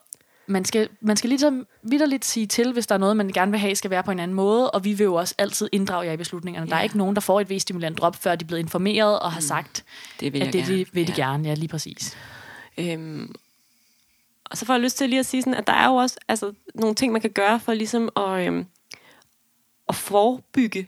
man skal, man skal ligesom vidderligt sige til, hvis der er noget, man gerne vil have, skal være på en anden måde, og vi vil jo også altid inddrage jer i beslutningerne. Yeah. Der er ikke nogen, der får et V-stimulant drop, før de er blevet informeret og har mm. sagt, det vil at det gerne. vil de ja. gerne. Ja, lige præcis. Øhm, og så får jeg lyst til lige at sige sådan, at der er jo også altså, nogle ting, man kan gøre for ligesom at, øhm, at forebygge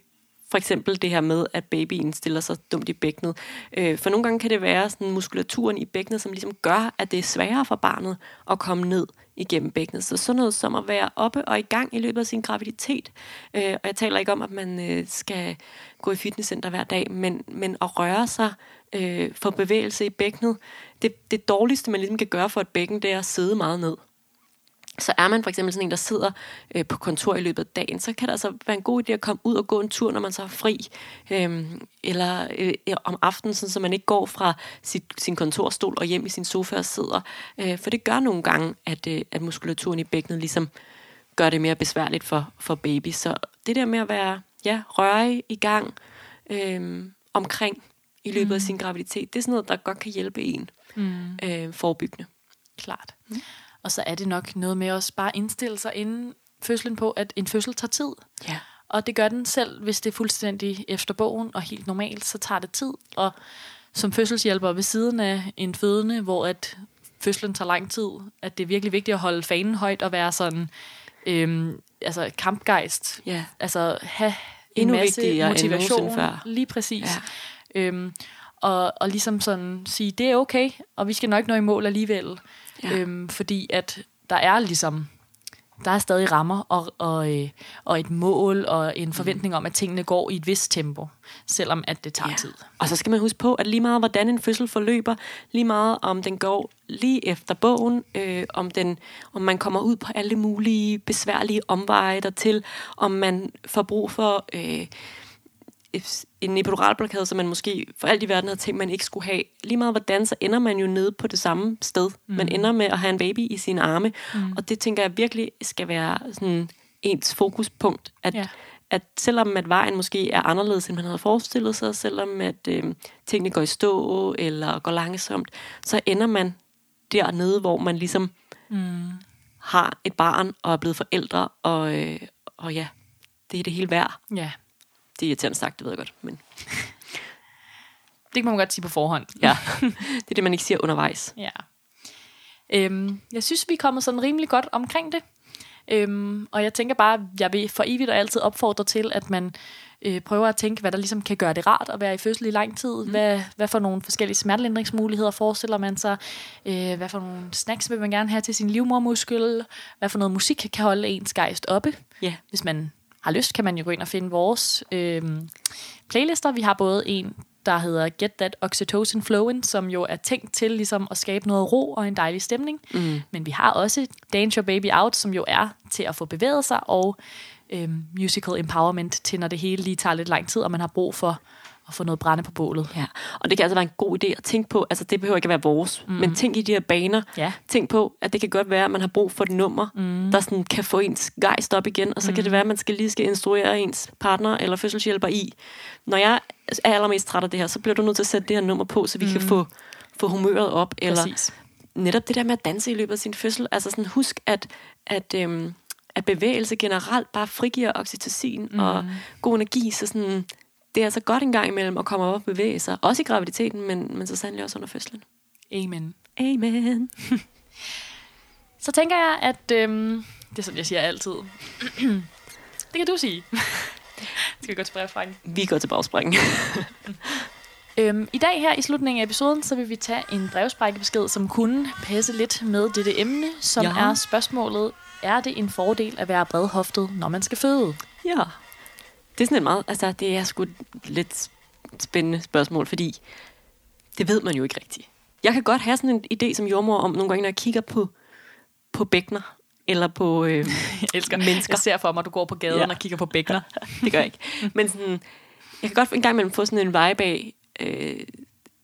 for eksempel det her med, at babyen stiller sig dumt i bækkenet. Øh, for nogle gange kan det være sådan muskulaturen i bækkenet, som ligesom gør, at det er sværere for barnet at komme ned igennem bækkenet. Så sådan noget som at være oppe og i gang i løbet af sin graviditet. Øh, og jeg taler ikke om, at man øh, skal gå i fitnesscenter hver dag, men, men at røre sig, øh, få bevægelse i bækkenet. Det, det dårligste, man ligesom kan gøre for et bækken, det er at sidde meget ned så er man for eksempel sådan en, der sidder øh, på kontor i løbet af dagen, så kan det altså være en god idé at komme ud og gå en tur, når man så er fri. Øhm, eller øh, om aftenen, sådan, så man ikke går fra sit, sin kontorstol og hjem i sin sofa og sidder. Øh, for det gør nogle gange, at, øh, at muskulaturen i bækkenet ligesom gør det mere besværligt for, for baby. Så det der med at være ja, røre i gang øh, omkring i løbet mm. af sin graviditet, det er sådan noget, der godt kan hjælpe en mm. øh, forebyggende. Klart. Mm. Og så er det nok noget med også bare indstille sig inden fødslen på, at en fødsel tager tid. Ja. Og det gør den selv, hvis det er fuldstændig efter bogen og helt normalt, så tager det tid. Og som fødselshjælper ved siden af en fødende, hvor at fødslen tager lang tid, at det er virkelig vigtigt at holde fanen højt og være sådan øhm, altså kampgejst. Ja. Altså have en Endnu masse motivation. Før. Lige præcis. Ja. Øhm, og, og ligesom sådan sige, det er okay, og vi skal nok nå i mål alligevel. Ja. Øhm, fordi at der er ligesom, der er stadig rammer og, og, øh, og et mål og en forventning om, at tingene går i et vist tempo, selvom at det tager ja. tid. Og så skal man huske på, at lige meget hvordan en fødsel forløber, lige meget om den går lige efter bogen, øh, om, den, om man kommer ud på alle mulige besværlige omveje dertil, om man får brug for... Øh, en epiduralblokade, som man måske for alt i verden havde tænkt, man ikke skulle have. Lige meget hvordan, så ender man jo nede på det samme sted. Mm. Man ender med at have en baby i sine arme. Mm. Og det tænker jeg virkelig skal være sådan ens fokuspunkt. At, ja. at selvom at vejen måske er anderledes, end man havde forestillet sig, selvom at øh, tingene går i stå eller går langsomt, så ender man dernede, hvor man ligesom mm. har et barn og er blevet forældre, og, øh, og ja, det er det hele værd. Ja. Det er irriterende sagt, det ved jeg godt. Men... det kan man godt sige på forhånd. Ja, det er det, man ikke siger undervejs. Ja. Øhm, jeg synes, vi er kommet sådan rimelig godt omkring det. Øhm, og jeg tænker bare, jeg vil for evigt og altid opfordre til, at man øh, prøver at tænke, hvad der ligesom kan gøre det rart at være i fødsel i lang tid. Mm. Hvad, hvad for nogle forskellige smertelindringsmuligheder forestiller man sig? Øh, hvad for nogle snacks vil man gerne have til sin livmormuskel? Hvad for noget musik kan holde ens gejst oppe? Ja. Hvis man har lyst, kan man jo gå ind og finde vores øh, playlister. Vi har både en, der hedder Get That Oxytocin Flowing, som jo er tænkt til ligesom at skabe noget ro og en dejlig stemning. Mm. Men vi har også Dance Your Baby Out, som jo er til at få bevæget sig, og øh, musical empowerment til, når det hele lige tager lidt lang tid, og man har brug for at få noget brænde på bålet. Ja, og det kan altså være en god idé at tænke på, altså det behøver ikke at være vores, mm. men tænk i de her baner. Ja. Tænk på, at det kan godt være, at man har brug for et nummer, mm. der sådan kan få ens gejst op igen, og så mm. kan det være, at man skal lige skal instruere ens partner eller fødselshjælper i. Når jeg er allermest træt af det her, så bliver du nødt til at sætte det her nummer på, så vi mm. kan få, få humøret op. Eller Præcis. netop det der med at danse i løbet af sin fødsel. Altså sådan, husk, at, at, øhm, at bevægelse generelt bare frigiver oxytocin mm. og god energi, så sådan, det er altså godt en gang imellem at komme op og bevæge sig. Også i graviditeten, men, men så sandelig også under fødslen. Amen. Amen. Så tænker jeg, at øhm, det er sådan, jeg siger altid. det kan du sige. Skal vi gå til brevfrækken? Vi går til bagspringen. Øhm, I dag her i slutningen af episoden, så vil vi tage en brevsprækkebesked, som kunne passe lidt med dette emne, som Ja. er spørgsmålet, er det en fordel at være bredhoftet, når man skal føde? ja. Det er sådan et meget, altså det er sgu lidt spændende spørgsmål, fordi det ved man jo ikke rigtigt. Jeg kan godt have sådan en idé som jordmor om nogle gange, når jeg kigger på, på bækkener, eller på øh, Jeg elsker mennesker. Jeg ser for mig, at du går på gaden Ja. og kigger på bækkener. det gør jeg ikke. Men sådan, jeg kan godt en gang imellem få sådan en vibe af, øh,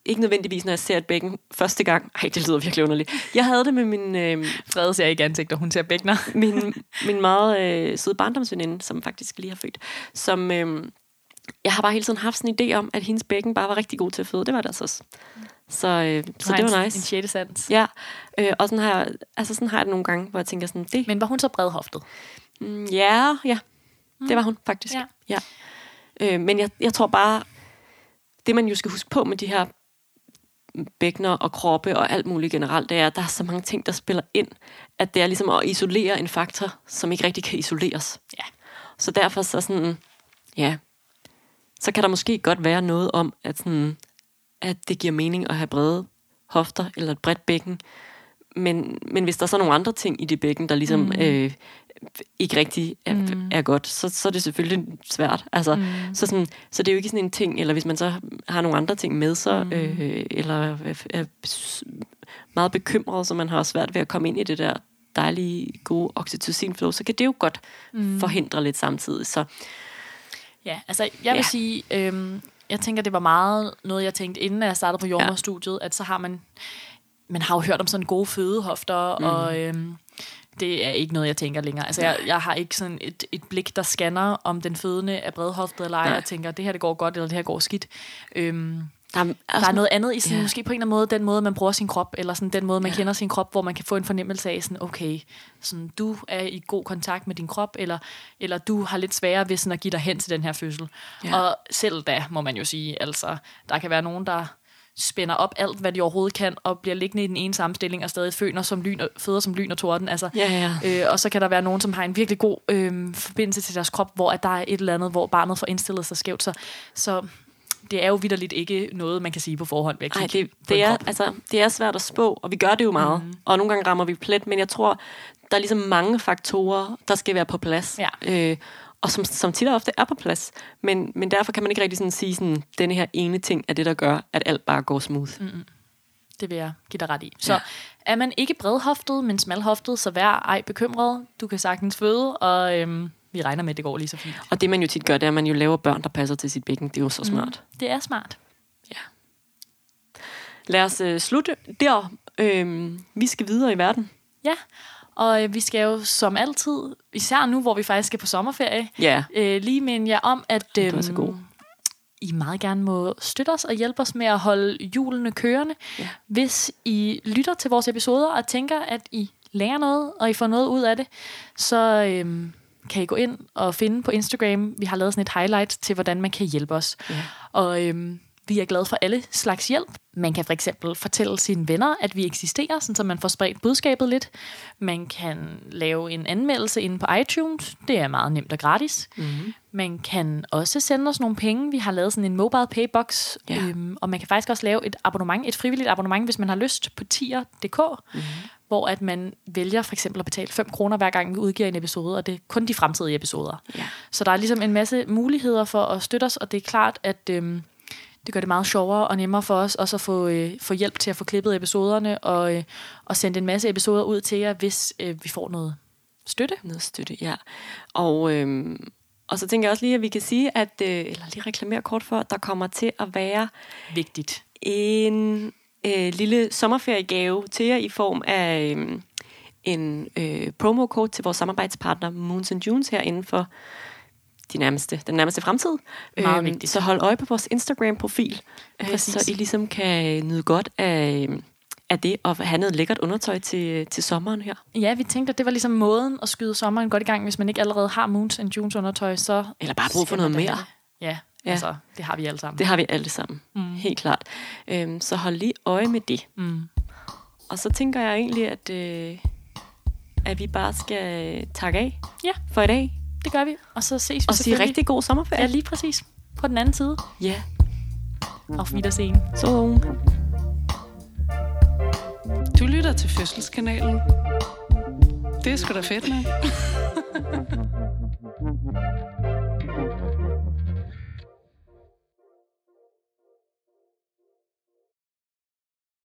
ikke nødvendigvis, når jeg ser et bækken første gang. Ej, det lyder virkelig underligt. Jeg havde det med min, øh, Frede ser ikke ansigt, og hun ser bækkener. min, min meget øh, søde barndomsveninde, som faktisk lige har født, som... Øh, jeg har bare hele tiden haft sådan en idé om, at hendes bækken bare var rigtig god til at føde. Det var det altså også. Så, øh, så det var En nice. sjette sans. Ja, øh, og sådan har, jeg, altså sådan har jeg det nogle gange, hvor jeg tænker sådan, det, Men var hun så bredhoftet? Mm, Ja, ja. Det var hun faktisk. Ja. ja. Øh, men jeg, jeg tror bare, det man jo skal huske på med de her bækkener og kroppe og alt muligt generelt, det er, at der er så mange ting, der spiller ind, at det er ligesom at isolere en faktor, som ikke rigtig kan isoleres. Ja. Så derfor så sådan, ja, så kan der måske godt være noget om, at, sådan, at det giver mening at have brede hofter eller et bredt bækken. Men, men hvis der er så nogle andre ting i det bækken, der ligesom mm. øh, ikke rigtig er, mm. er godt, så, så er det selvfølgelig svært. Altså, mm. så, sådan, så det er jo ikke sådan en ting, eller hvis man så har nogle andre ting med sig, mm. øh, eller er, meget bekymret, så man har svært ved at komme ind i det der dejlige, gode oxytocin-flow, så kan det jo godt mm. forhindre lidt samtidig. Så Ja, altså jeg vil Ja. sige, øhm, jeg tænker, det var meget noget, jeg tænkte, inden jeg startede på jordmorstudiet, at så har man, man har jo hørt om sådan gode fødehofter, mm. og øhm, det er ikke noget, jeg tænker længere. Altså jeg, jeg har ikke sådan et, et blik, der scanner, om den fødende er bredhoftet eller ej, Nej. og tænker, det her det går godt, eller det her går skidt. Øhm, der er, der er noget andet i sådan, Ja. måske på en eller anden måde, den måde, man bruger sin krop, eller sådan den måde, man ja. kender sin krop, hvor man kan få en fornemmelse af, sådan, okay, sådan, du er i god kontakt med din krop, eller, eller du har lidt sværere ved sådan at give dig hen til den her fødsel. Ja. Og selv da, må man jo sige, altså, der kan være nogen, der spænder op alt, hvad de overhovedet kan, og bliver liggende i den ene samme stilling, og stadig føder som lyn og, føder som lyn og torden. Altså, Ja, ja. Øh, og så kan der være nogen, som har en virkelig god øh, forbindelse til deres krop, hvor at der er et eller andet, hvor barnet får indstillet sig skævt. Så, så det er jo vidderligt ikke noget, man kan sige på forhånd Nej, det, det, en er, altså, det er svært at spå, og vi gør det jo meget. Mm. Og nogle gange rammer vi plet, men jeg tror, der er ligesom mange faktorer, der skal være på plads. Ja. Øh, og som, som tit og ofte er på plads. Men, men derfor kan man ikke rigtig sådan sige, sådan, denne her ene ting er det, der gør, at alt bare går smooth. Mm. Det vil jeg give dig ret i. Så Ja. ja. er man ikke bredhoftet, men smalhoftet, så vær ej bekymret. Du kan sagtens føde, og øhm, vi regner med, at det går lige så fint. Og det man jo tit gør, det er, at man jo laver børn, der passer til sit bækken. Det er jo så smart. Det er smart. Lad os øh, slutte der. Øh, vi skal videre i verden. Ja, og øh, vi skal jo som altid, især nu, hvor vi faktisk skal på sommerferie, Ja. øh, lige minde jer om, at Du er øhm, så god. I meget gerne må støtte os og hjælpe os med at holde hjulene kørende. Ja. Hvis I lytter til vores episoder og tænker, at I lærer noget, og I får noget ud af det, så øhm, kan I gå ind og finde på Instagram. Vi har lavet sådan et highlight til, hvordan man kan hjælpe os. Ja. Og øhm, vi er glade for alle slags hjælp. Man kan for eksempel fortælle sine venner, at vi eksisterer, sådan så man får spredt budskabet lidt. Man kan lave en anmeldelse inde på iTunes. Det er meget nemt og gratis. Mm-hmm. Man kan også sende os nogle penge. Vi har lavet sådan en mobile paybox. Ja. Øhm, og man kan faktisk også lave et abonnement, et frivilligt abonnement, hvis man har lyst på tier.dk, mm-hmm. hvor at man vælger for eksempel at betale 5 kroner hver gang, vi udgiver en episode, og det er kun de fremtidige episoder. Ja. Så der er ligesom en masse muligheder for at støtte os, og det er klart, at øhm, det gør det meget sjovere og nemmere for os også at få, øh, få hjælp til at få klippet episoderne og, øh, og sende en masse episoder ud til jer, hvis øh, vi får noget støtte. Noget støtte, ja. Og, øhm, og så tænker jeg også lige, at vi kan sige, at, øh, eller lige reklamere kort for, at der kommer til at være Vigtigt. en øh, lille sommerferiegave til jer i form af øh, en øh, promocode til vores samarbejdspartner Moons and Junes her inden for de nærmeste, den nærmeste fremtid. Meget vigtigt. Så hold øje på vores Instagram-profil, øh, så I ligesom kan nyde godt af, af det, og have noget lækkert undertøj til, til sommeren her. Ja, vi tænkte, at det var ligesom måden at skyde sommeren godt i gang, hvis man ikke allerede har Moons and Junes undertøj, så... Eller bare brug for noget mere. Ja. ja, altså, det har vi alle sammen. Det har vi alle sammen, mm. helt klart. Øhm, så hold lige øje med det. Mm. Og så tænker jeg egentlig, at, øh, at vi bare skal takke af Ja. for i dag. Det gør vi, og så ses vi Og sige rigtig god sommerferie. Ja, lige præcis. På den anden side. Ja. Auf Wiedersehen. Så Du lytter til Fødselskanalen. Det er sgu da fedt, mand.